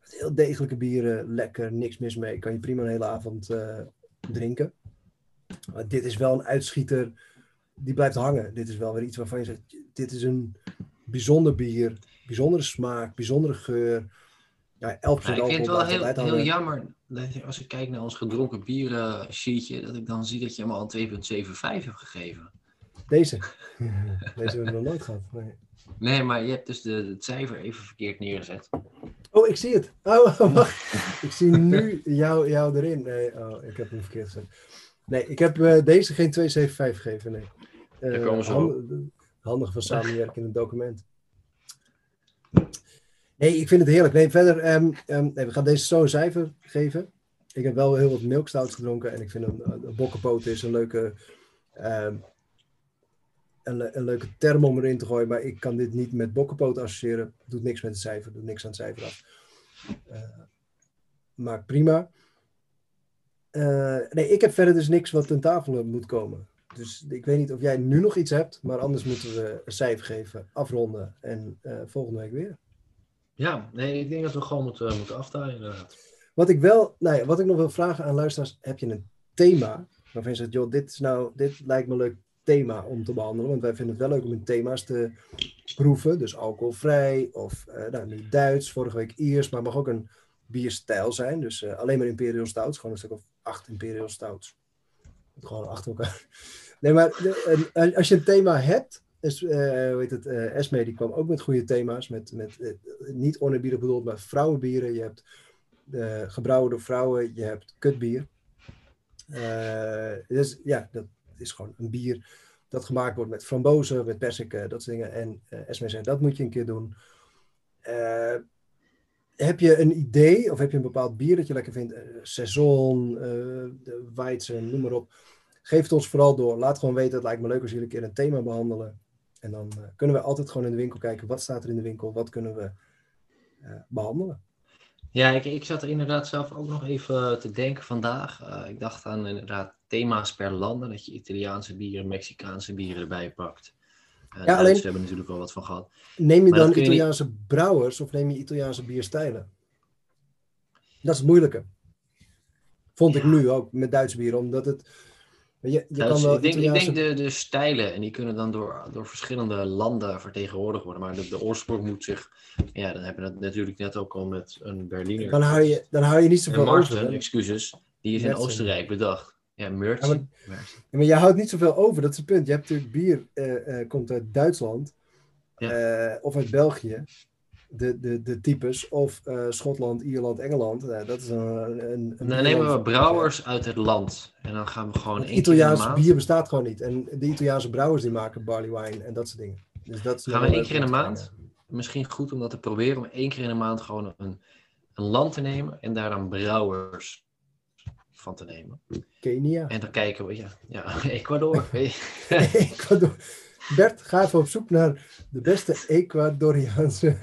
Heel degelijke bieren, lekker, niks mis mee. Kan je prima een hele avond uh, drinken. Maar dit is wel een uitschieter die blijft hangen. Dit is wel weer iets waarvan je zegt, dit is een bijzonder bier, bijzondere smaak, bijzondere geur. Ja, 11%
ja, ik vind het wel heel, heel jammer dat als ik kijk naar ons gedronken bieren sheetje, dat ik dan zie dat je hem al een 2,75 hebt gegeven.
Deze? [laughs] Deze hebben we nog nooit gehad. Nee.
nee, maar je hebt dus de, het cijfer even verkeerd neergezet.
Oh, ik zie het. Oh, [laughs] wacht. ik zie nu jou, jou erin. Nee, oh, ik heb hem verkeerd gezet. Nee, ik heb uh, deze geen 275 gegeven. Nee.
Uh, komen zo.
Handig van samenwerken in een document. Nee, ik vind het heerlijk. Nee, verder, um, um, nee, we gaan deze zo een cijfer geven. Ik heb wel heel wat milkstouts gedronken en ik vind een, een bokkenpoot is een leuke, um, een, een, leuke term om erin te gooien, maar ik kan dit niet met bokkenpoot associëren. Doet niks met het cijfer, doet niks aan het cijfer af. Uh, maar prima. Uh, nee, ik heb verder dus niks wat ten tafel moet komen. Dus ik weet niet of jij nu nog iets hebt, maar anders moeten we een cijfer geven, afronden en uh, volgende week weer.
Ja, nee, ik denk dat we gewoon moeten, moeten aftalen inderdaad.
Wat ik wel, nou ja, wat ik nog wil vragen aan luisteraars, heb je een thema waarvan je zegt, joh, dit, is nou, dit lijkt me een leuk thema om te behandelen, want wij vinden het wel leuk om in thema's te proeven, dus alcoholvrij of uh, nou, nu Duits, vorige week Iers, maar mag ook een bierstijl zijn, dus uh, alleen maar Imperial Stouts, gewoon een stuk of acht Imperial Stouts. Gewoon achter elkaar. Nee, maar de, als je een thema hebt, is, uh, hoe heet het, uh, Esme die kwam ook met goede thema's. Met, met uh, niet onerbiedig bedoeld, maar vrouwenbieren. Je hebt gebrouwen door vrouwen, je hebt kutbier. dus ja, dat is gewoon een bier dat gemaakt wordt met frambozen, met persik, dat soort dingen. En Esme zei, dat moet je een keer doen. Heb je een idee of heb je een bepaald bier dat je lekker vindt? Saison, de Weizen, noem maar op geef het ons vooral door. Laat gewoon weten, het lijkt me leuk als jullie een keer een thema behandelen. En dan uh, kunnen we altijd gewoon in de winkel kijken, wat staat er in de winkel, wat kunnen we uh, behandelen.
Ja, ik, ik zat er inderdaad zelf ook nog even te denken vandaag. Uh, ik dacht aan inderdaad thema's per landen, dat je Italiaanse bieren, Mexicaanse bieren erbij pakt. Ja, alleen, we hebben natuurlijk wel wat van gehad.
Neem je dan Italiaanse niet... brouwers of neem je Italiaanse bierstijlen? Dat is het moeilijke. Vond ja. ik nu ook met Duits bier, omdat het je, je
ja, dus ik denk, ik denk de, de stijlen, en die kunnen dan door, door verschillende landen vertegenwoordigd worden. Maar de, de oorsprong moet zich. Ja, dan hebben we het natuurlijk net ook al met een Berliner.
Dan hou je, dan hou je niet zoveel
Marten, over. excuses, die is in Oostenrijk bedacht. Ja, Merch. Ja,
maar, je houdt niet zoveel over, dat is het punt. Je hebt natuurlijk bier, uh, uh, komt uit Duitsland ja. uh, of uit België de, de, de types. Of Schotland, Ierland, Engeland. Dat is een, een,
een dan nemen we brouwers uit het land. En dan gaan we gewoon één
Italiaans bier bestaat gewoon niet. En de Italiaanse brouwers die maken barley wine en dat soort dingen. Dus dat
gaan we één keer in de maand. Misschien goed om dat te proberen. Om één keer in de maand gewoon een, een land te nemen. En daar dan brouwers van te nemen.
Kenia.
En dan kijken we, ja, ja [laughs] Ecuador. [laughs] [laughs]
Ecuador. Bert, ga even op zoek naar de beste Ecuadoriaanse.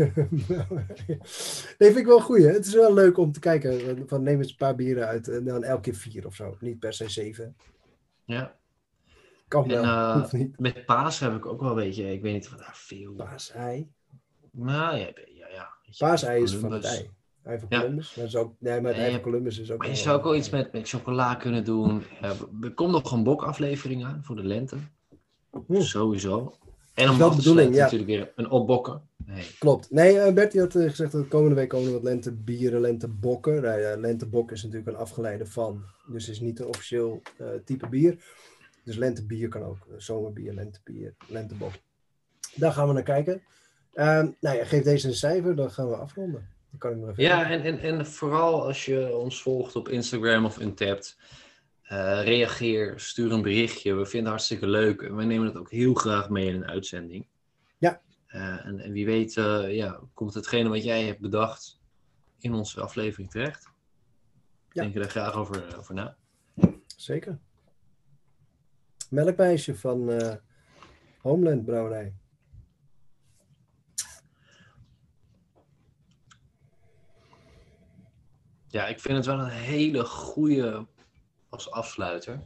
nee, vind ik wel goed. Het is wel leuk om te kijken. Van neem eens een paar bieren uit en dan elke keer vier of zo. Niet per se zeven.
Ja.
Kan wel.
En, uh, met paas heb ik ook wel een beetje. Ik weet niet wat daar veel.
Paasei.
Nou ja, ja. ja.
Paasei is van het ei. Columbus. Ja. Maar, is ook, nee, maar Columbus is ook.
Maar je zou ook wel iets met, met chocola kunnen doen. Uh, er komt nog een bokaflevering aan voor de lente. Hm. Sowieso. En om dat bedoeling, ja. natuurlijk weer een opbokken. Nee.
Klopt. Nee, uh, Bertie had uh, gezegd dat de komende week komen er wat lentebieren, lentebokken. Nou, ja, lentebok is natuurlijk een afgeleide van. Dus is niet een officieel uh, type bier. Dus lentebier kan ook. zomerbier, lentebier, lentebok. Daar gaan we naar kijken. Ehm, nou ja, geef deze een cijfer, dan gaan we afronden. Dan kan ik nog even
ja, en, en, en vooral als je ons volgt op Instagram of Untapped uh, reageer, stuur een berichtje. We vinden het hartstikke leuk. En we nemen het ook heel graag mee in een uitzending.
Ja.
Uh, en, en, wie weet, uh, ja, komt hetgene wat jij hebt bedacht in onze aflevering terecht. Ja. Denk je daar graag over, over na?
Zeker. Melkmeisje van Homeland Brouwerij.
Ja, ik vind het wel een hele goede als afsluiter.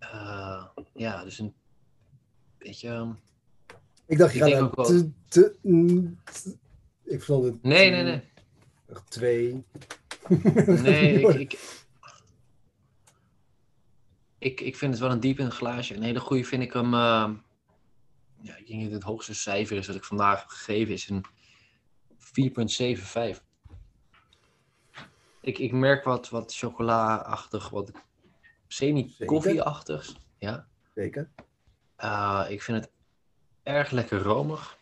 Uh, ja, dus een beetje. Um,
ik dacht, je gaat wel... te, te, Ik vond het.
Nee, nee, nee.
Twee.
Nee, [laughs] ik, ik, ik, ik vind het wel een diep in het glaasje. Een hele goede vind ik hem. Uh, ja, ik denk dat het hoogste cijfer is dat ik vandaag heb gegeven is een 4,75. Ik, ik merk wat, wat chocola-achtig, wat semi-koffie-achtigs. Ja.
Zeker.
Uh, ik vind het erg lekker romig.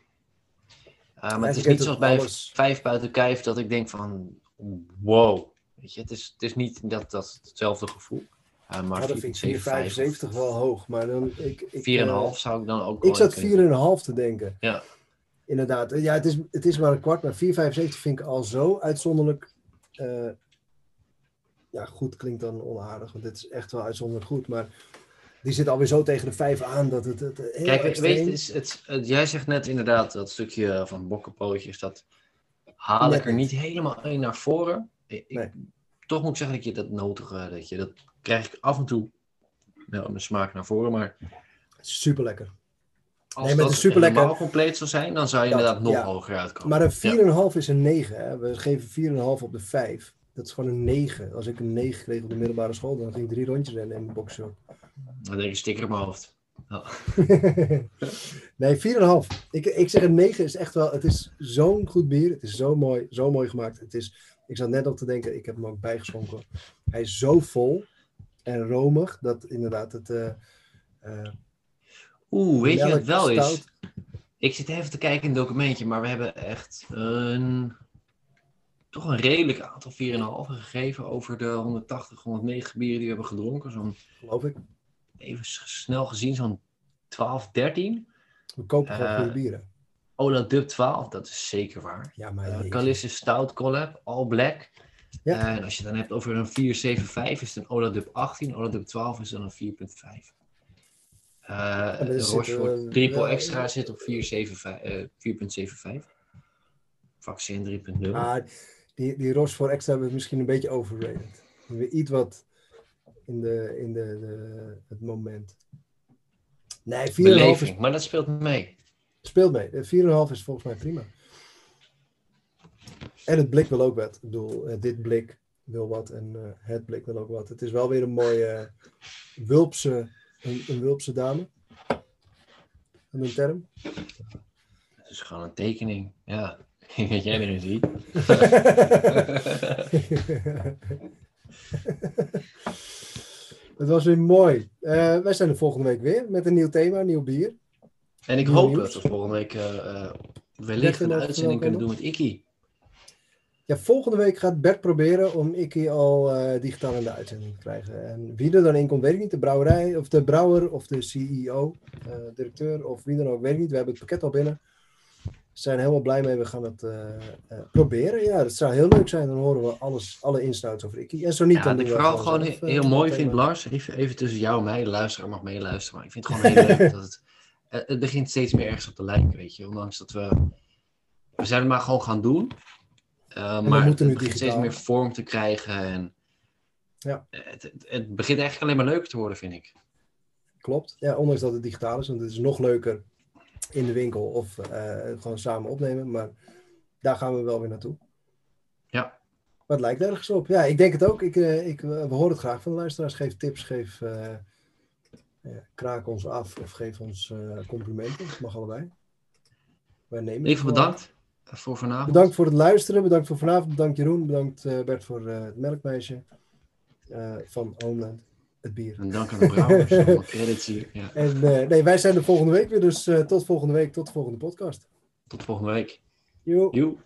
Uh, maar het is niet zoals bij alles... vijf buiten kijf dat ik denk van wow. Weet je, het is, het is niet dat, dat hetzelfde gevoel.
Uh, maar ja, dat vind ik 75 wel hoog. Maar dan, ik,
ik, 4,5 zou ik dan ook
Ik zat 4,5 te denken.
Ja.
Inderdaad. Ja, het is, het is maar een kwart, maar 4,75 vind ik al zo uitzonderlijk. Uh, ja, goed klinkt dan onaardig, want dit is echt wel uitzonderlijk goed. Maar die zit alweer zo tegen de 5 aan dat het. het heel
Kijk, weet je, het, het, het, jij zegt net inderdaad dat stukje van bokkenpootjes, dat haal ik er niet helemaal in naar voren. Ik, Toch moet ik zeggen dat je dat notige, dat je dat krijg ik af en toe wel een smaak naar voren, maar...
Super lekker.
Als nee, maar het is super lekker. compleet zou zijn, dan zou je inderdaad nog hoger uitkomen.
Maar een 4,5 is een 9. Hè? We geven 4,5 op de 5. Dat is gewoon een 9. Als ik een 9 kreeg op de middelbare school, dan ging ik drie rondjes rennen in een boxshop.
Dan denk ik sticker op mijn hoofd. Oh. [laughs]
nee, 4,5. Ik, ik zeg een 9 is echt wel, het is zo'n goed bier. Het is zo mooi, zo mooi gemaakt. Het is, ik zat net op te denken, ik heb hem ook bijgeschonken. Hij is zo vol en romig, dat inderdaad het... Uh, uh,
Oeh, weet je wat het wel is? Ik zit even te kijken in het documentje, maar we hebben echt een, toch een redelijk aantal 4,5 gegeven over de 180, 109 bieren die we hebben gedronken. Zo'n,
Geloof ik.
Even snel gezien, zo'n 12, 13.
We kopen gewoon uh, goede bieren.
Ola Dub 12, dat is zeker waar.
Ja, maar uh,
Calisse Stout Collab, All Black. Ja. en als je het dan hebt over een 475, is het een Ola Dub 18. Ola Dub 12 is dan een 4,5. Uh, de Rochefort Triple Extra zit op 4,75. Vaccin 3,0.
Ah, die, die Rochefort Extra hebben we misschien een beetje overrated. We iets wat in, de, in de, de het moment. Nee, 4,5
is... maar dat speelt mee.
Speelt mee. 4,5 is volgens mij prima. En het blik wil ook wat. Ik bedoel, eh, dit blik wil wat en uh, het blik wil ook wat. Het is wel weer een mooie uh, wulpse, een, een wulpse dame. Een term.
Het is gewoon een tekening. Ja, [laughs] wat jij erin ziet. [laughs]
Het was weer mooi. Uh, wij zijn er volgende week weer met een nieuw thema, een nieuw bier.
En ik hoop dat we volgende week uh, wellicht een uitzending kunnen doen met Ikkie.
Ja, volgende week gaat Bert proberen om Ikkie al uh, digitaal in de uitzending te krijgen. En wie er dan in komt, weet ik niet. De brouwerij, of de brouwer, of de CEO, uh, directeur, of wie dan ook, weet ik niet. We hebben het pakket al binnen. We zijn helemaal blij mee. We gaan het uh, proberen. Ja, dat zou heel leuk zijn. Dan horen we alles, alle instouts over Ikkie. En zo niet,
ja,
dan
ik vooral gewoon heel, heel mooi vind, Lars. Even, even tussen jou en mij. De luisteraar mag meeluisteren. Maar ik vind het gewoon heel leuk [laughs] dat het het begint steeds meer ergens op te lijken, weet je. Ondanks dat we... We zijn het maar gewoon gaan doen. Uh, maar het begint steeds meer vorm te krijgen. En
ja.
het, het, het, begint eigenlijk alleen maar leuker te worden, vind ik.
Klopt. Ja, ondanks dat het digitaal is. Want het is nog leuker in de winkel of uh, gewoon samen opnemen. Maar daar gaan we wel weer naartoe.
Ja.
Maar het lijkt ergens op. Ja, ik denk het ook. Ik, uh, ik, we horen het graag van de luisteraars. Geef tips, geef kraak ons af of geef ons complimenten. Het mag allebei. Wij nemen
Even bedankt voor vanavond.
Bedankt voor het luisteren. Bedankt voor vanavond. Bedankt Jeroen. Bedankt uh, Bert voor uh, het melkmeisje van Homeland. Het bier.
En dank aan de brouwers. [laughs] credits hier. Ja.
En nee, wij zijn er volgende week weer. Dus tot volgende week. Tot de volgende podcast.
Tot volgende week. Joe.